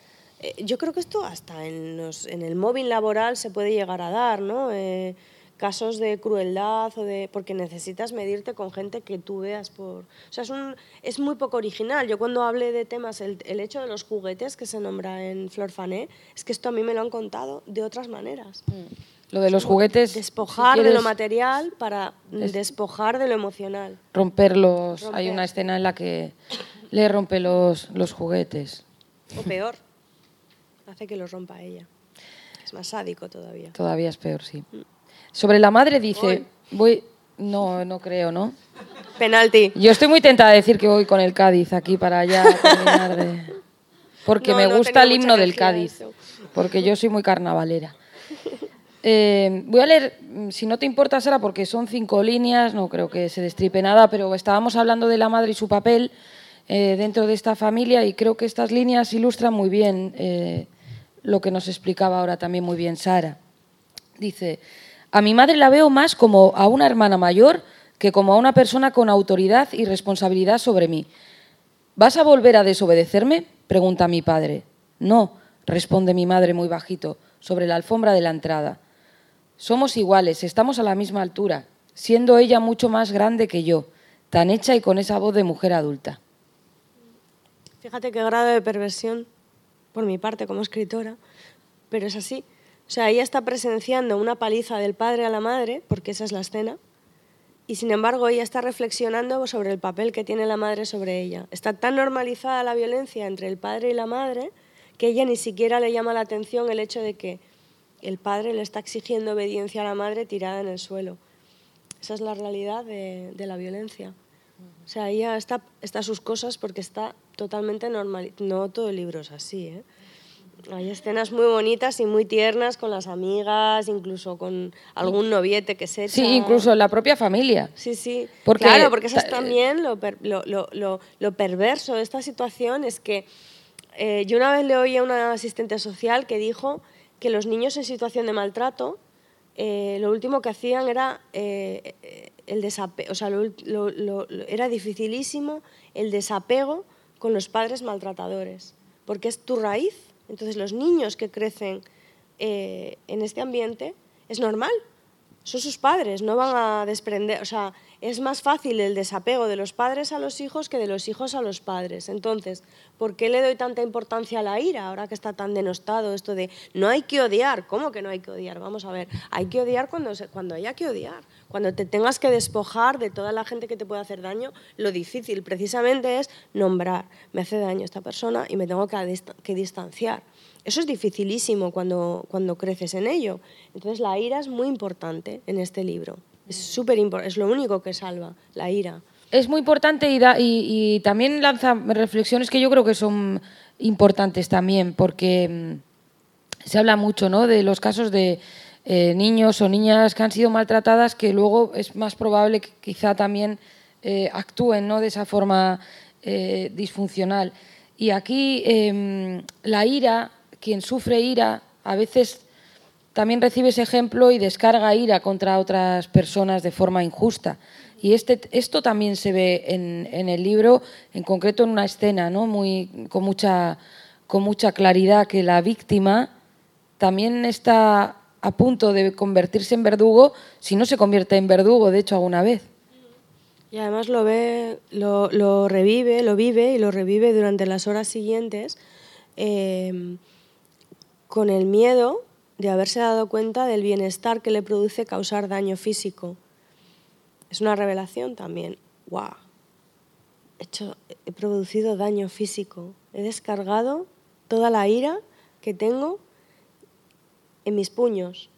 Eh, yo creo que esto hasta en, en, el móvil laboral se puede llegar a dar, ¿no? Eh, casos de crueldad o de porque necesitas medirte con gente que tú veas por o sea es un es muy poco original. Yo cuando hablé de temas el, el hecho de los juguetes que se nombra en Flor Fané es que esto a mí me lo han contado de otras maneras. Mm. lo de los juguetes despojar de lo material para despojar de lo emocional. romperlos hay una escena en la que le rompe los los juguetes. O peor hace que los rompa ella es más sádico todavía todavía es peor sí. Sobre la madre dice, voy, no, no creo, ¿no? Penalti. Yo estoy muy tentada de decir que voy con el Cádiz aquí para allá terminar de... Porque me gusta el himno del Cádiz, porque yo soy muy carnavalera. Eh, voy a leer, mm, si no te importa, Sara, porque son cinco líneas, no creo que se destripe nada, pero estábamos hablando de la madre y su papel eh, dentro de esta familia y creo que estas líneas ilustran muy bien eh, lo que nos explicaba ahora también muy bien Sara. Dice, a mi madre la veo más como a una hermana mayor que como a una persona con autoridad y responsabilidad sobre mí. ¿Vas a volver a desobedecerme? pregunta mi padre. No, responde mi madre muy bajito, sobre la alfombra de la entrada. Somos iguales, estamos a la misma altura, siendo ella mucho más grande que yo, tan hecha y con esa voz de mujer adulta. Fíjate qué grado de perversión, por mi parte como escritora, pero es así. O sea, ella está presenciando una paliza del padre a la madre, porque esa es la escena, y sin embargo ella está reflexionando sobre el papel que tiene la madre sobre ella. Está tan normalizada la violencia entre el padre y la madre que ella ni siquiera le llama la atención el hecho de que el padre le está exigiendo obediencia a la madre tirada en el suelo. Esa es la realidad de, la violencia. O sea, ella está, está a sus cosas porque está totalmente normal. No todo el libro es así, ¿eh? Hay escenas muy bonitas y muy tiernas con las amigas, incluso con algún noviete que se echa. Sí, incluso la propia familia. Sí, sí. claro, porque eso es también lo, lo, lo, lo, perverso de esta situación, es que eh, yo una vez le oí a una asistente social que dijo que los niños en situación de maltrato, eh, lo último que hacían era eh, el desapego, o sea, era dificilísimo el desapego con los padres maltratadores, porque es tu raíz entonces los niños que crecen eh, en este ambiente es normal son sus padres, no van a desprender, o sea, es más fácil el desapego de los padres a los hijos que de los hijos a los padres. Entonces, ¿por qué le doy tanta importancia a la ira ahora que está tan denostado esto de no hay que odiar? ¿Cómo que no hay que odiar? Vamos a ver, hay que odiar cuando, cuando haya que odiar, cuando te tengas que despojar de toda la gente que te puede hacer daño. Lo difícil precisamente es nombrar, me hace daño esta persona y me tengo que, distanciar. Eso es dificilísimo cuando, cuando creces en ello. Entonces la ira es muy importante en este libro. Es súper es lo único que salva, la ira. Es muy importante y, y, también lanza reflexiones que yo creo que son importantes también, porque mm, se habla mucho ¿no? de los casos de eh, niños o niñas que han sido maltratadas, que luego es más probable que quizá también eh, actúen ¿no? de esa forma eh, disfuncional. Y aquí em, la ira quien sufre ira a veces también recibe ese ejemplo y descarga ira contra otras personas de forma injusta. Y este, esto también se ve en, el libro, en concreto en una escena, ¿no? Muy, con, mucha, con mucha claridad, que la víctima también está a punto de convertirse en verdugo si no se convierte en verdugo, de hecho, alguna vez. Y además lo ve, lo, revive, lo vive y lo revive durante las horas siguientes. Eh, con el miedo de haberse dado cuenta del bienestar que le produce causar daño físico. Es una revelación también. ¡Wow! He, hecho, he producido daño físico. He descargado toda la ira que tengo en mis puños.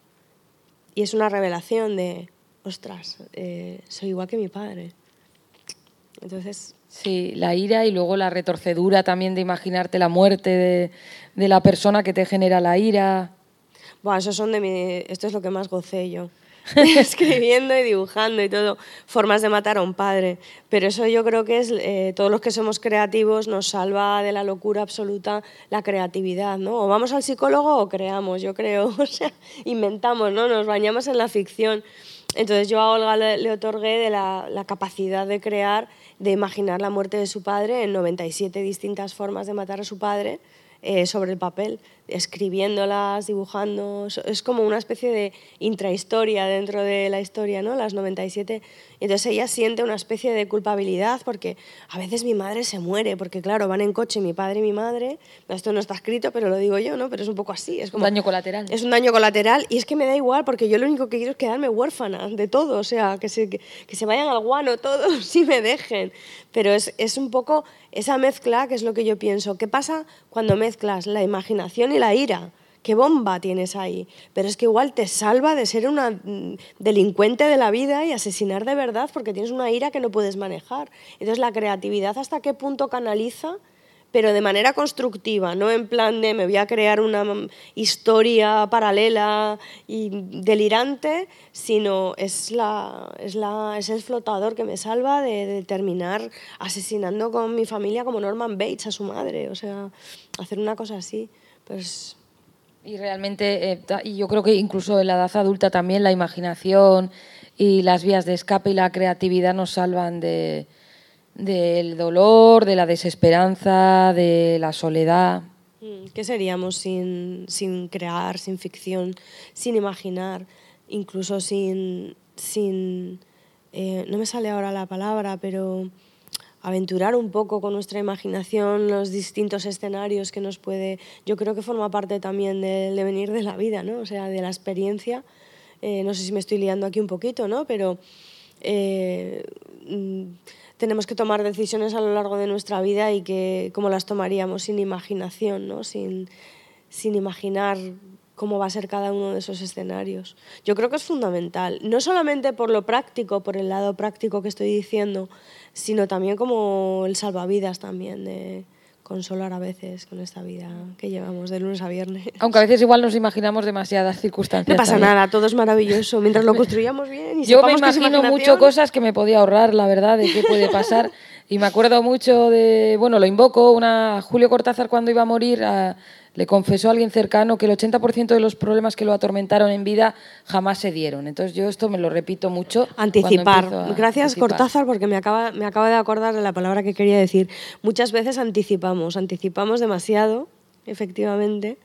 Y es una revelación de, ostras, eh, soy igual que mi padre. Entonces, Sí, la ira y luego la retorcedura también de imaginarte la muerte de, de la persona que te genera la ira. Bueno, eso son de mi, esto es lo que más gocé yo. escribiendo y dibujando y todo, formas de matar a un padre. Pero eso yo creo que es, eh, todos los que somos creativos nos salva de la locura absoluta la creatividad, ¿no? O vamos al psicólogo o creamos, yo creo, o sea, inventamos, ¿no? Nos bañamos en la ficción. Entonces yo a Olga le, otorgué de la, la, capacidad de crear, de imaginar la muerte de su padre en 97 distintas formas de matar a su padre eh, sobre el papel, escribiéndolas, dibujando. Es como una especie de intrahistoria dentro de la historia, ¿no? Las 97. Entonces ella siente una especie de culpabilidad porque a veces mi madre se muere, porque claro, van en coche mi padre y mi madre. Esto no está escrito, pero lo digo yo, ¿no? Pero es un poco así. Es como, un daño colateral. Es un daño colateral y es que me da igual porque yo lo único que quiero es quedarme huérfana de todo, o sea, que se, que, que se vayan al guano todos y me dejen. Pero es, es un poco esa mezcla que es lo que yo pienso. ¿Qué pasa cuando mezclas la imaginación la ira? ¿Qué bomba tienes ahí? Pero es que igual te salva de ser una mm, delincuente de la vida y asesinar de verdad porque tienes una ira que no puedes manejar. Entonces la creatividad hasta qué punto canaliza pero de manera constructiva, no en plan de me voy a crear una historia paralela y delirante, sino es, la, es, la, es el flotador que me salva de, terminar asesinando con mi familia como Norman Bates a su madre, o sea, hacer una cosa así. Pues... Y realmente, eh, y yo creo que incluso en la edad adulta también la imaginación y las vías de escape y la creatividad nos salvan de, del dolor, de la desesperanza, de la soledad. Mm, ¿Qué seríamos sin, sin crear, sin ficción, sin imaginar, incluso sin... sin eh, no me sale ahora la palabra, pero aventurar un poco con nuestra imaginación los distintos escenarios que nos puede... Yo creo que forma parte también del devenir de la vida, ¿no? O sea, de la experiencia. Eh, no sé si me estoy liando aquí un poquito, ¿no? Pero... Eh, mm, tenemos que tomar decisiones a lo largo de nuestra vida y que cómo las tomaríamos sin imaginación, ¿no? sin, sin imaginar cómo va a ser cada uno de esos escenarios. Yo creo que es fundamental, no solamente por lo práctico, por el lado práctico que estoy diciendo, sino también como el salvavidas también de, consolar a veces con esta vida que llevamos de lunes a viernes. Aunque a veces igual nos imaginamos demasiadas circunstancias. No pasa nada, todo es maravilloso mientras lo construyamos bien. Y Yo me imagino mucho cosas que me podía ahorrar, la verdad, de qué puede pasar. y me acuerdo mucho de, bueno, lo invoco, una Julio Cortázar cuando iba a morir, a, le confesó a alguien cercano que el 80% de los problemas que lo atormentaron en vida jamás se dieron. Entonces yo esto me lo repito mucho. Anticipar. Gracias Cortázar porque me acaba, me acaba de acordar de la palabra que quería decir. Muchas veces anticipamos, anticipamos demasiado efectivamente.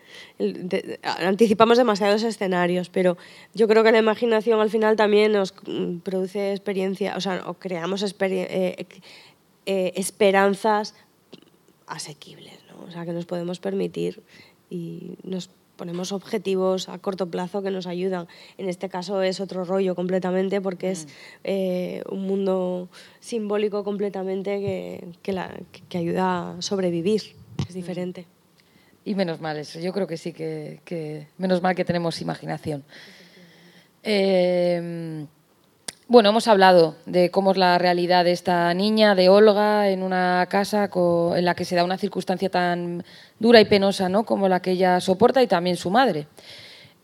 anticipamos demasiados escenarios, pero yo creo que la imaginación al final también nos mm, produce experiencia, o sea, o creamos eh, eh, esperanzas asequibles. O sea, que nos podemos permitir y nos ponemos objetivos a corto plazo que nos ayudan. En este caso es otro rollo completamente porque es mm. eh, un mundo simbólico completamente que, que, la, que, ayuda a sobrevivir. Es diferente. Y menos mal eso, yo creo que sí, que, que menos mal que tenemos imaginación. Eh, bueno, hemos hablado de cómo es la realidad de esta niña, de Olga, en una casa en la que se da una circunstancia tan dura y penosa ¿no? como la que ella soporta y también su madre.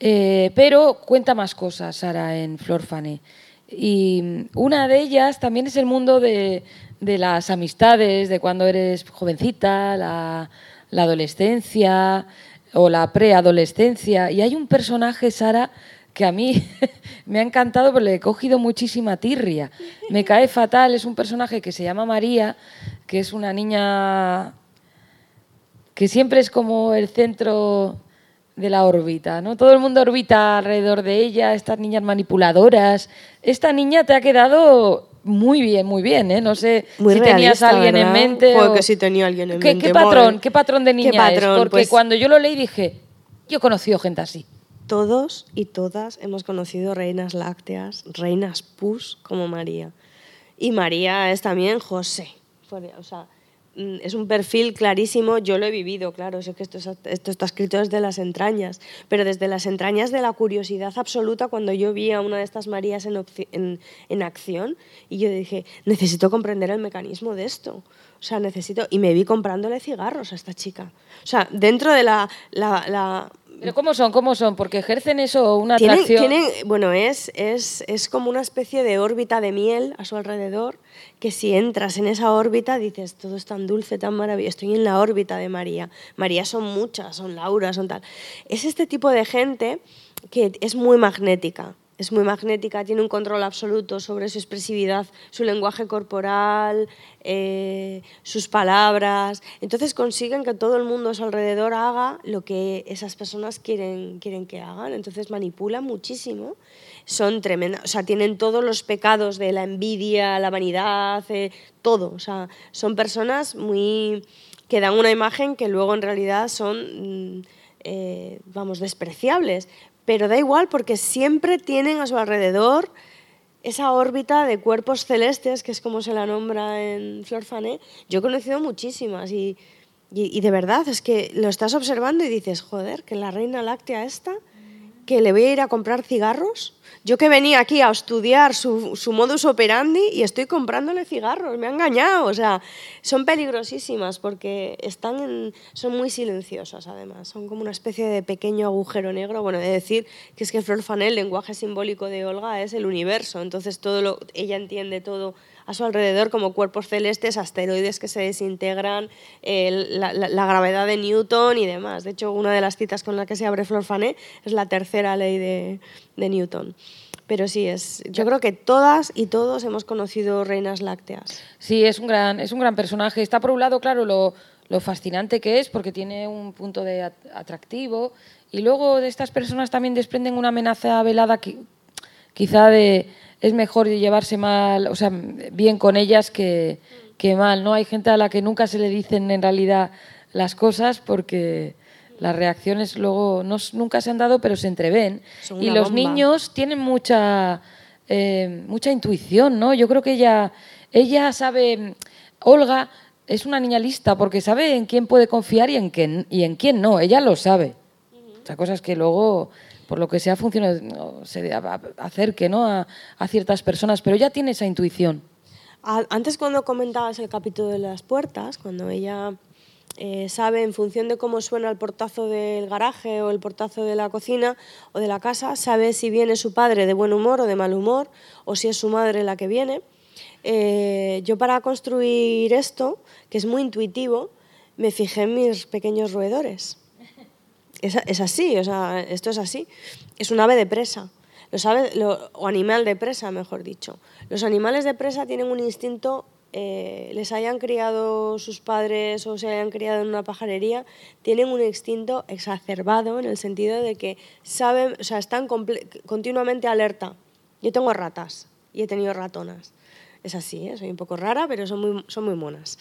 Eh, pero cuenta más cosas, Sara, en Flor Fané. Y una de ellas también es el mundo de, las amistades, de cuando eres jovencita, la, la adolescencia o la preadolescencia. Y hay un personaje, Sara, que a mí me ha encantado porque le he cogido muchísima tirria. Me cae fatal, es un personaje que se llama María, que es una niña que siempre es como el centro de la órbita, ¿no? Todo el mundo orbita alrededor de ella, estas niñas manipuladoras. Esta niña te ha quedado muy bien, muy bien, ¿eh? No sé si tenías a alguien en mente. o... que sí tenía alguien en ¿Qué, mente. ¿Qué patrón, qué patrón de niña es? Porque pues cuando yo lo leí dije, yo he conocido gente así todos y todas hemos conocido reinas lácteas, reinas pus como María. Y María es también José. O sea, mm, es un perfil clarísimo, yo lo he vivido, claro, sé que esto, está escrito desde las entrañas, pero desde las entrañas de la curiosidad absoluta cuando yo vi a una de estas Marías en, acción y yo dije, necesito comprender el mecanismo de esto. O sea, necesito... Y me vi comprándole cigarros a esta chica. O sea, dentro de la ¿Pero cómo son? ¿Cómo son? Porque ejercen eso una atracción. bueno, es, es, es, como una especie de órbita de miel a su alrededor, que si entras en esa órbita dices, todo es tan dulce, tan maravilloso, estoy en la órbita de María. María son muchas, son Laura, son tal. Es este tipo de gente que es muy magnética es muy magnética, tiene un control absoluto sobre su expresividad, su lenguaje corporal, eh, sus palabras. Entonces consiguen que todo el mundo a su alrededor haga lo que esas personas quieren, quieren que hagan. Entonces manipulan muchísimo. Son tremendas, o sea, tienen todos los pecados de la envidia, la vanidad, eh, todo. O sea, son personas muy que dan una imagen que luego en realidad son, mm, eh, vamos, despreciables pero da igual porque siempre tienen a su alrededor esa órbita de cuerpos celestes, que es como se la nombra en Flor Fané. Yo he conocido muchísimas y, y, de verdad es que lo estás observando y dices, joder, que la reina láctea esta, que le voy a ir a comprar cigarros, yo que venía aquí a estudiar su, su, modus operandi y estoy comprándole cigarros, me ha engañado. O sea, son peligrosísimas porque están son muy silenciosas además, son como una especie de pequeño agujero negro. Bueno, de decir que es que Flor Fanel, el lenguaje simbólico de Olga, es el universo, entonces todo lo, ella entiende todo a su alrededor como cuerpos celestes, asteroides que se desintegran, la, gravedad de Newton y demás. De hecho, una de las citas con la que se abre Flor Fané es la tercera ley de, de Newton. Pero sí, es, yo creo que todas y todos hemos conocido reinas lácteas. Sí, es un gran, es un gran personaje. Está por un lado, claro, lo, lo fascinante que es, porque tiene un punto de atractivo, y luego de estas personas también desprenden una amenaza velada que, quizá de es mejor llevarse mal, o sea, bien con ellas que, que mal, ¿no? Hay gente a la que nunca se le dicen en realidad las cosas porque las reacciones luego no, nunca se han dado, pero se entreven. Y los niños tienen mucha, eh, mucha intuición, ¿no? Yo creo que ella, ella sabe, Olga es una niña lista porque sabe en quién puede confiar y en quién, y en quién no. Ella lo sabe. O sea, cosas que luego, por lo que sea, funciona, se acerque ¿no? a, a ciertas personas, pero ella tiene esa intuición. Antes cuando comentabas el capítulo de las puertas, cuando ella eh, sabe en función de cómo suena el portazo del garaje o el portazo de la cocina o de la casa, sabe si viene su padre de buen humor o de mal humor o si es su madre la que viene. Eh, yo para construir esto, que es muy intuitivo, me fijé en mis pequeños roedores. Es, así, o sea, esto es así. Es un ave de presa. Lo sabe, lo, o animal de presa, mejor dicho. Los animales de presa tienen un instinto eh, les hayan criado sus padres o se hayan criado en una pajarería, tienen un instinto exacerbado en el sentido de que saben, o sea, están continuamente alerta. Yo tengo ratas y he tenido ratonas. Es así, ¿eh? soy un poco rara, pero son muy, son muy monas.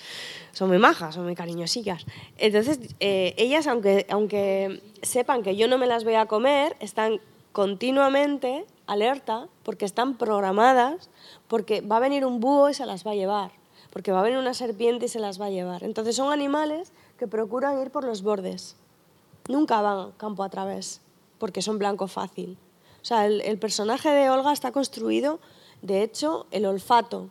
Son muy majas, son muy cariñosillas. Entonces, eh, ellas, aunque, aunque sepan que yo no me las voy a comer, están continuamente alerta porque están programadas, porque va a venir un búho y se las va a llevar, porque va a venir una serpiente y se las va a llevar. Entonces son animales que procuran ir por los bordes. Nunca van campo a través, porque son blanco fácil. O sea, el personaje de Olga está construido de hecho, el olfato,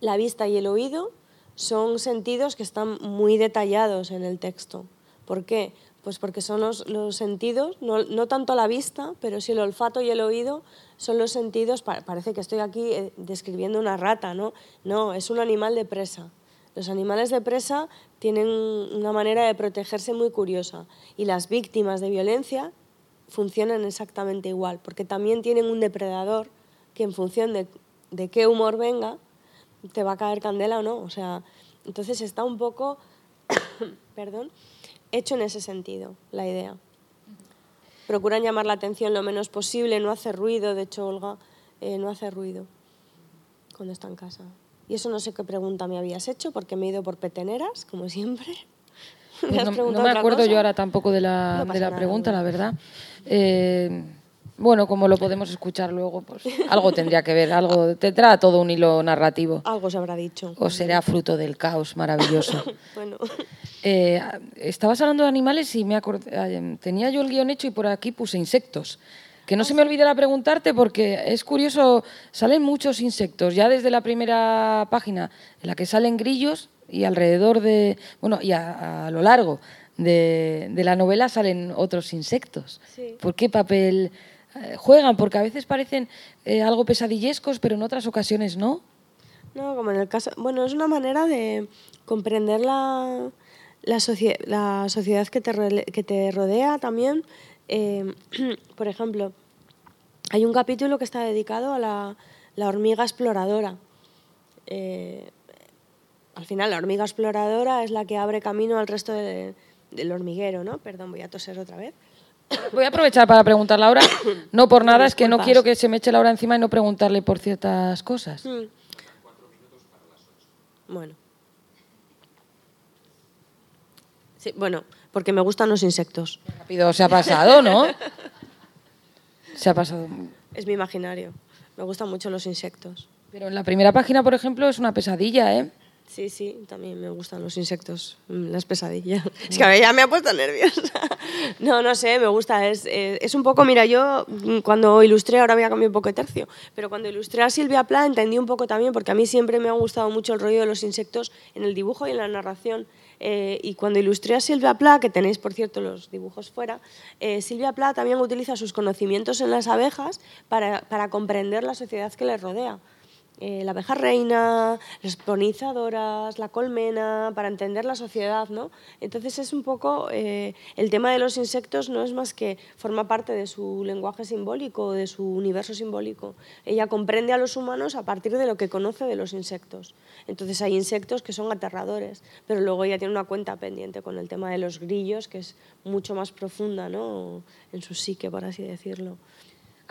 la vista y el oído son sentidos que están muy detallados en el texto. ¿Por qué? Pues porque son los, sentidos, no, tanto la vista, pero sí el olfato y el oído son los sentidos, parece que estoy aquí eh, describiendo una rata, ¿no? No, es un animal de presa. Los animales de presa tienen una manera de protegerse muy curiosa y las víctimas de violencia funcionan exactamente igual, porque también tienen un depredador que en función de, de qué humor venga, te va a caer candela o no. O sea, entonces está un poco, perdón, hecho en ese sentido la idea. Procuran llamar la atención lo menos posible, no hace ruido, de hecho Olga eh, no hace ruido cuando está en casa. Y eso no sé qué pregunta me habías hecho, porque me he ido por peteneras, como siempre. ¿Me pues no, me acuerdo yo ahora tampoco de la, de la pregunta, la verdad. Eh, bueno, como lo podemos escuchar luego, pues algo tendría que ver, algo tendrá todo un hilo narrativo. Algo se habrá dicho. O será fruto del caos maravilloso. bueno. Eh, estabas hablando de animales y me acordé, tenía yo el guion hecho y por aquí puse insectos. Que no se me olvidara preguntarte porque es curioso, salen muchos insectos, ya desde la primera página en la que salen grillos y alrededor de, bueno, y a, lo largo de, la novela salen otros insectos. ¿Por qué papel eh, juegan, porque a veces parecen eh, algo pesadillescos, pero en otras ocasiones no. No, como en el caso. Bueno, es una manera de comprender la, la, la sociedad que te, que te, rodea también. Eh, por ejemplo, hay un capítulo que está dedicado a la, la hormiga exploradora. al final, la hormiga exploradora es la que abre camino al resto del hormiguero, ¿no? Perdón, voy a toser otra vez. Voy a aprovechar para preguntarle ahora, no por nada, es que no quiero que se me eche la hora encima y no preguntarle por ciertas cosas. Mm. Bueno. Sí, bueno, porque me gustan los insectos. Rápido se ha pasado, ¿no? Se ha pasado. Es mi imaginario. Me gustan mucho los insectos. Pero en la primera página, por ejemplo, es una pesadilla, ¿eh? Sí, sí, también me gustan los insectos, mm, las pesadillas. Es que a ya me ha puesto nerviosa. No, no sé, me gusta. Es, eh, es, un poco, mira, yo cuando ilustré, ahora voy a cambiar un poco de tercio, pero cuando ilustré a Silvia Pla entendí un poco también, porque a mí siempre me ha gustado mucho el rollo de los insectos en el dibujo y en la narración. Eh, y cuando ilustré a Silvia Pla, que tenéis por cierto los dibujos fuera, eh, Silvia Pla también utiliza sus conocimientos en las abejas para, para comprender la sociedad que les rodea. Eh, la abeja reina, las polinizadoras, la colmena, para entender la sociedad, ¿no? Entonces es un poco, eh, el tema de los insectos no es más que forma parte de su lenguaje simbólico, de su universo simbólico. Ella comprende a los humanos a partir de lo que conoce de los insectos. Entonces hay insectos que son aterradores, pero luego ella tiene una cuenta pendiente con el tema de los grillos, que es mucho más profunda, ¿no? En su psique, por así decirlo.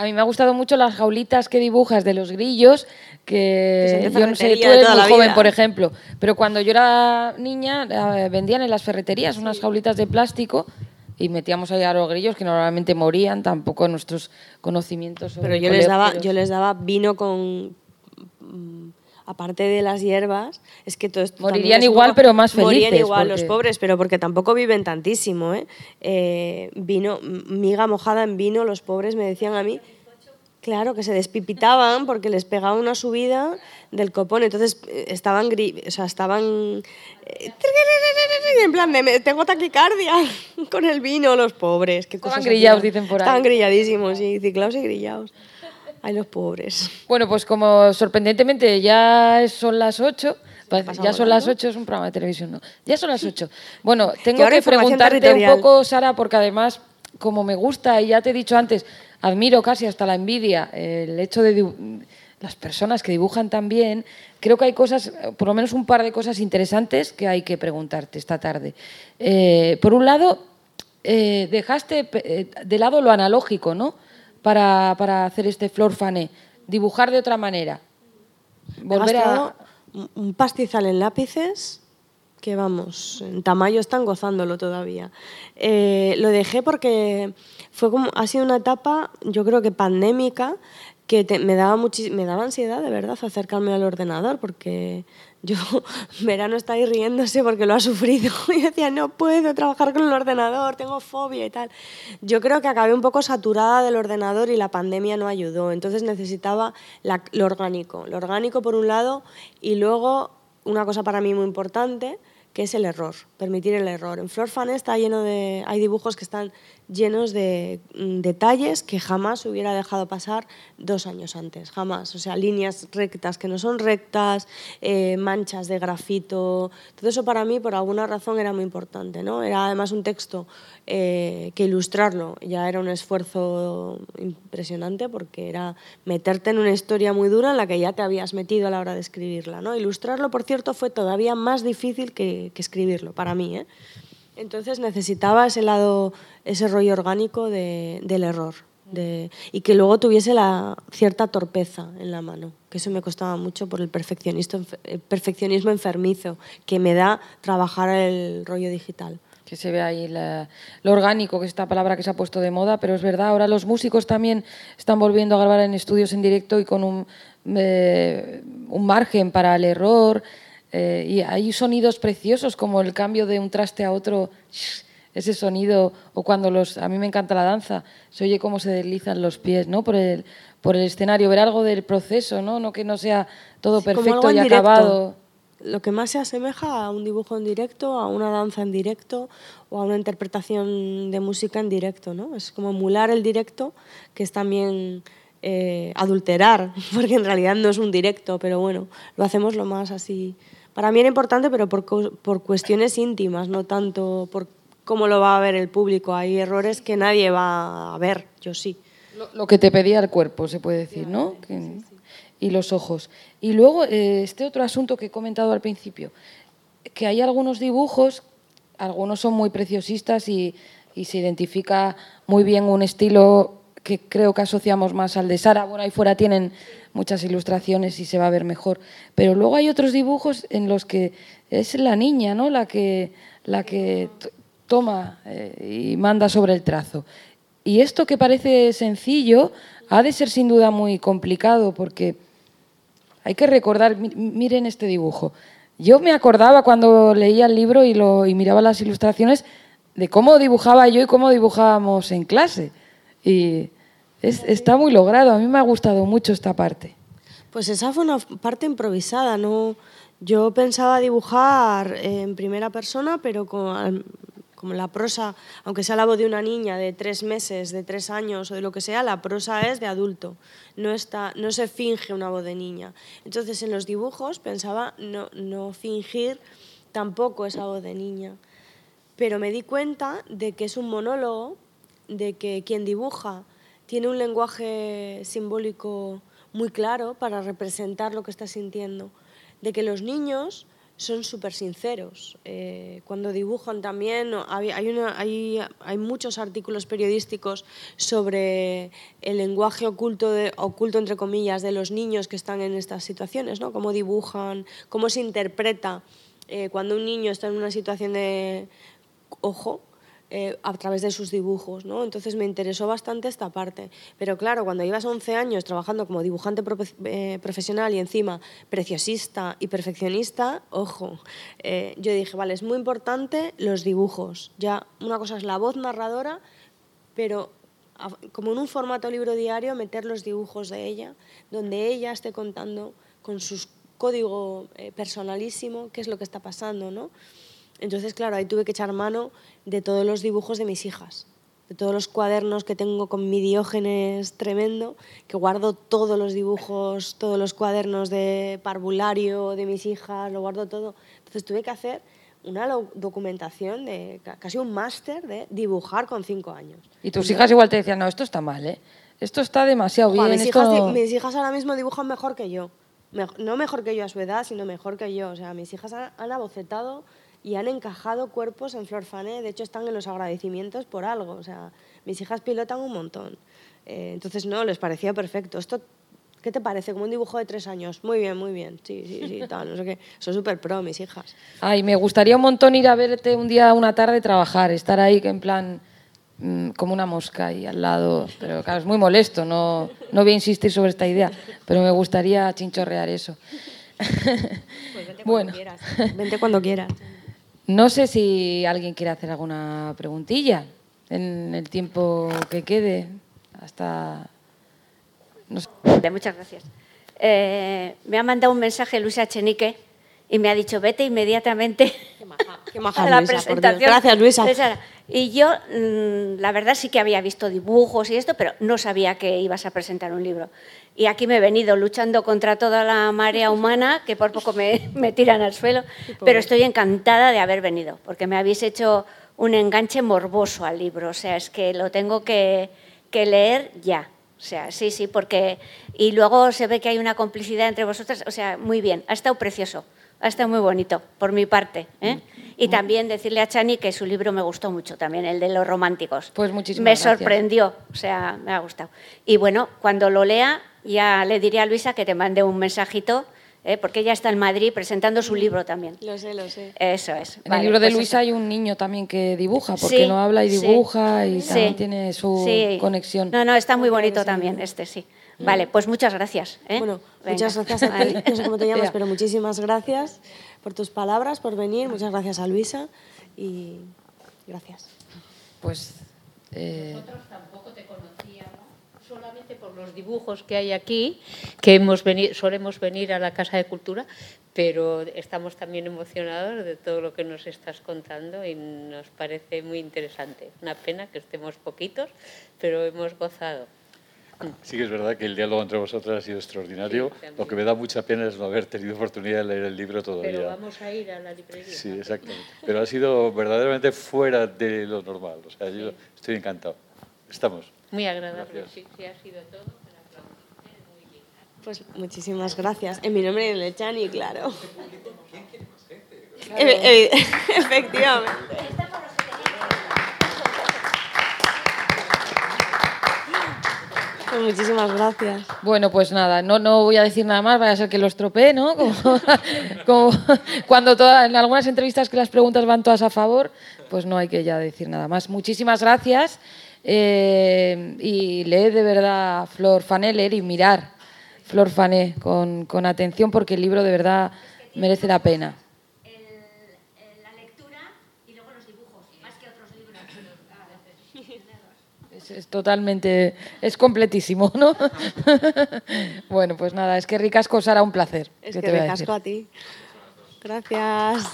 A mí me ha gustado mucho las jaulitas que dibujas de los grillos, que, yo no sé, tú eres muy joven, por ejemplo, pero cuando yo era niña eh, vendían en las ferreterías unas jaulitas de plástico y metíamos ahí a los grillos que normalmente morían, tampoco nuestros conocimientos Pero yo les daba yo les daba vino con aparte de las hierbas, es que todo esto Morirían igual, pero más felices. Morirían igual los pobres, pero porque tampoco viven tantísimo. ¿eh? ¿eh? vino, miga mojada en vino, los pobres me decían a mí. Claro, que se despipitaban porque les pegaba una subida del copón. Entonces eh, estaban, o sea, estaban eh, en plan, tengo taquicardia con el vino, los pobres. ¿Qué estaban grillados, dicen por ahí. Estaban grilladísimos, sí, ciclados y grillados. Ay, los pobres. Bueno, pues como sorprendentemente ya son las 8, ya son las 8, es un programa de televisión, ¿no? Ya son las 8. Bueno, tengo que preguntarte un poco, Sara, porque además, como me gusta, y ya te he dicho antes, admiro casi hasta la envidia el hecho de las personas que dibujan también, creo que hay cosas, por lo menos un par de cosas interesantes que hay que preguntarte esta tarde. Eh, por un lado, eh, dejaste eh, de lado lo analógico, ¿no? Para, para hacer este flor fané, dibujar de otra manera. Volver a... Un pastizal en lápices que vamos, en Tamayo están gozándolo todavía. lo dejé porque fue como, ha sido una etapa, yo creo que pandémica, que me, daba me daba ansiedad de verdad acercarme al ordenador porque yo, Verano está ahí riéndose porque lo ha sufrido y decía, no puedo trabajar con el ordenador, tengo fobia y tal. Yo creo que acabé un poco saturada del ordenador y la pandemia no ayudó, entonces necesitaba lo orgánico, lo orgánico por un lado y luego una cosa para mí muy importante, que es el error, permitir el error. En Flor Fan está lleno de, hay dibujos que están llenos de mm, detalles que jamás hubiera dejado pasar dos años antes, jamás. O sea, líneas rectas que no son rectas, eh, manchas de grafito, todo eso para mí por alguna razón era muy importante. ¿no? Era además un texto eh, que ilustrarlo ya era un esfuerzo impresionante porque era meterte en una historia muy dura en la que ya te habías metido a la hora de escribirla. ¿no? Ilustrarlo, por cierto, fue todavía más difícil que, que escribirlo, para mí. ¿eh? Entonces necesitaba ese lado, ese rollo orgánico del error. y que luego tuviese la cierta torpeza en la mano, que eso me costaba mucho por el el perfeccionismo enfermizo que me da trabajar el rollo digital que se ve ahí lo orgánico, que es esta palabra que se ha puesto de moda, pero es verdad, ahora los músicos también están volviendo a grabar en estudios en directo y con un, eh, un margen para el error, eh, y hay sonidos preciosos como el cambio de un traste a otro, ese sonido, o cuando los, a mí me encanta la danza, se oye cómo se deslizan los pies ¿no? por, el, por el escenario, ver algo del proceso, no, no que no sea todo perfecto y acabado. Lo que más se asemeja a un dibujo en directo, a una danza en directo o a una interpretación de música en directo, ¿no? Es como emular el directo, que es también eh, adulterar, porque en realidad no es un directo, pero bueno, lo hacemos lo más así para mí era importante, pero por, por cuestiones íntimas, no tanto por cómo lo va a ver el público. Hay errores que nadie va a ver, yo sí. Lo, que te pedía el cuerpo, se puede decir, ¿no? Y los ojos. Y luego, eh, este otro asunto que he comentado al principio, que hay algunos dibujos, algunos son muy preciosistas y, y se identifica muy bien un estilo que creo que asociamos más al de Sara. Bueno, ahí fuera tienen muchas ilustraciones y se va a ver mejor. Pero luego hay otros dibujos en los que es la niña, ¿no? La que, la que toma eh, y manda sobre el trazo. Y esto que parece sencillo ha de ser sin duda muy complicado porque hay que recordar, miren este dibujo. Yo me acordaba cuando leía el libro y, lo, y miraba las ilustraciones de cómo dibujaba yo y cómo dibujábamos en clase. Y está muy logrado, a mí me ha gustado mucho esta parte. Pues esa fue una parte improvisada, ¿no? Yo pensaba dibujar en primera persona, pero con, como la prosa, aunque sea la voz de una niña de tres meses, de tres años o de lo que sea, la prosa es de adulto, no, está, no se finge una voz de niña. Entonces en los dibujos pensaba no, no fingir tampoco esa voz de niña, pero me di cuenta de que es un monólogo, de que quien dibuja tiene un lenguaje simbólico muy claro para representar lo que está sintiendo, de que los niños son súper sinceros. Eh, cuando dibujan también, hay, hay, hay, muchos artículos periodísticos sobre el lenguaje oculto, de, oculto, entre comillas, de los niños que están en estas situaciones, ¿no? cómo dibujan, cómo se interpreta eh, cuando un niño está en una situación de ojo, eh, a través de sus dibujos, ¿no? Entonces me interesó bastante esta parte. Pero claro, cuando llevas 11 años trabajando como dibujante eh, profesional y encima preciosista y perfeccionista, ojo, eh, yo dije, vale, es muy importante los dibujos. Ya una cosa es la voz narradora, pero como en un formato libro diario, meter los dibujos de ella, donde ella esté contando con su código personalísimo qué es lo que está pasando, ¿no? Entonces, claro, ahí tuve que echar mano de todos los dibujos de mis hijas, de todos los cuadernos que tengo con mi diógenes tremendo, que guardo todos los dibujos, todos los cuadernos de parvulario de mis hijas, lo guardo todo. Entonces tuve que hacer una documentación de casi un máster de dibujar con cinco años. Y tus hijas igual te decían, no, esto está mal, ¿eh? esto está demasiado Joder, bien. mis, esto hijas, mis hijas ahora mismo dibujan mejor que yo. No mejor que yo a su edad, sino mejor que yo. O sea, mis hijas han, han abocetado y han encajado cuerpos en Flor Fané. De hecho, están en los agradecimientos por algo. O sea, mis hijas pilotan un montón. Eh, entonces, no, les parecía perfecto. Esto, ¿qué te parece? Como un dibujo de tres años. Muy bien, muy bien. Sí, sí, sí, tal, no sé qué. Son súper pro, mis hijas. Ay, me gustaría un montón ir a verte un día, una tarde, trabajar, estar ahí en plan mm, como una mosca ahí al lado. Pero claro, es muy molesto, no, no voy a insistir sobre esta idea, pero me gustaría chinchorrear eso. bueno, Vente cuando quieras. No sé si alguien quiere hacer alguna preguntilla en el tiempo que quede hasta... No sé. Muchas gracias. Eh, me ha mandado un mensaje Luisa Chenique y me ha dicho, vete inmediatamente Qué maja a la Luisa, presentación. Gracias, Luisa. Y yo, mm, la verdad, sí que había visto dibujos y esto, pero no sabía que ibas a presentar un libro. Y aquí me he venido luchando contra toda la marea humana, que por poco me, me tiran al suelo, pero estoy encantada de haber venido, porque me habéis hecho un enganche morboso al libro. O sea, es que lo tengo que, que leer ya. O sea, sí, sí, porque... Y luego se ve que hay una complicidad entre vosotras. O sea, muy bien, ha estado precioso, ha estado muy bonito, por mi parte. ¿eh? Y también decirle a Chani que su libro me gustó mucho también, el de los románticos. Pues muchísimas Me gracias. sorprendió, o sea, me ha gustado. Y bueno, cuando lo lea, ya le diré a Luisa que te mande un mensajito, ¿eh? porque ella está en Madrid presentando su libro también. Lo sé, lo sé. Eso es. En Vale, el libro de pues Luisa eso. hay un niño también que dibuja, porque Sí, no habla y sí. dibuja y Sí. también tiene su conexión. No, no, está muy bonito también este, sí. Vale, pues muchas gracias. ¿eh? Bueno, Venga. muchas gracias a ti. Vale. No sé cómo te llamas, pero muchísimas gracias por tus palabras, por venir. Muchas gracias a Luisa y gracias. Pues eh, Nosotros tampoco te conocíamos, solamente por los dibujos que hay aquí, que hemos veni- solemos venir a la Casa de Cultura, pero estamos también emocionados de todo lo que nos estás contando y nos parece muy interesante. Una pena que estemos poquitos, pero hemos gozado. Sí que es verdad que el diálogo entre vosotras ha sido extraordinario. Sí. Lo que me da mucha pena es no haber tenido oportunidad de leer el libro todavía. Pero vamos a ir a la librería. Sí, exactamente. Pero ha sido verdaderamente fuera de lo normal. O sea, yo estoy encantado. Estamos. Muy agradable, Gracias. sí, sí, ha sido todo. Pues muchísimas gracias. En mi nombre de Chani, claro. E- e- Efectivamente. Muchísimas gracias. bueno, pues nada, no, no voy a decir nada más, vaya a ser que lo estropee, ¿no? Como, como cuando todas, en algunas entrevistas que las preguntas van todas a favor, pues no hay que ya decir nada más. Muchísimas gracias eh, y leed de verdad Flor Fané, leer y mirar Flor Fané con, con atención porque el libro de verdad merece la pena. la lectura y luego los dibujos, más que otros libros. Es, totalmente, es completísimo, ¿no? bueno, pues nada, es que ricasco será un placer. Es ¿qué que a ricasco decir? a ti. Gracias.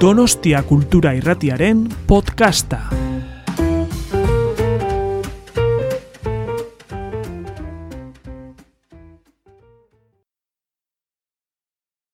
Donostia Kultura Irratiaren podcasta.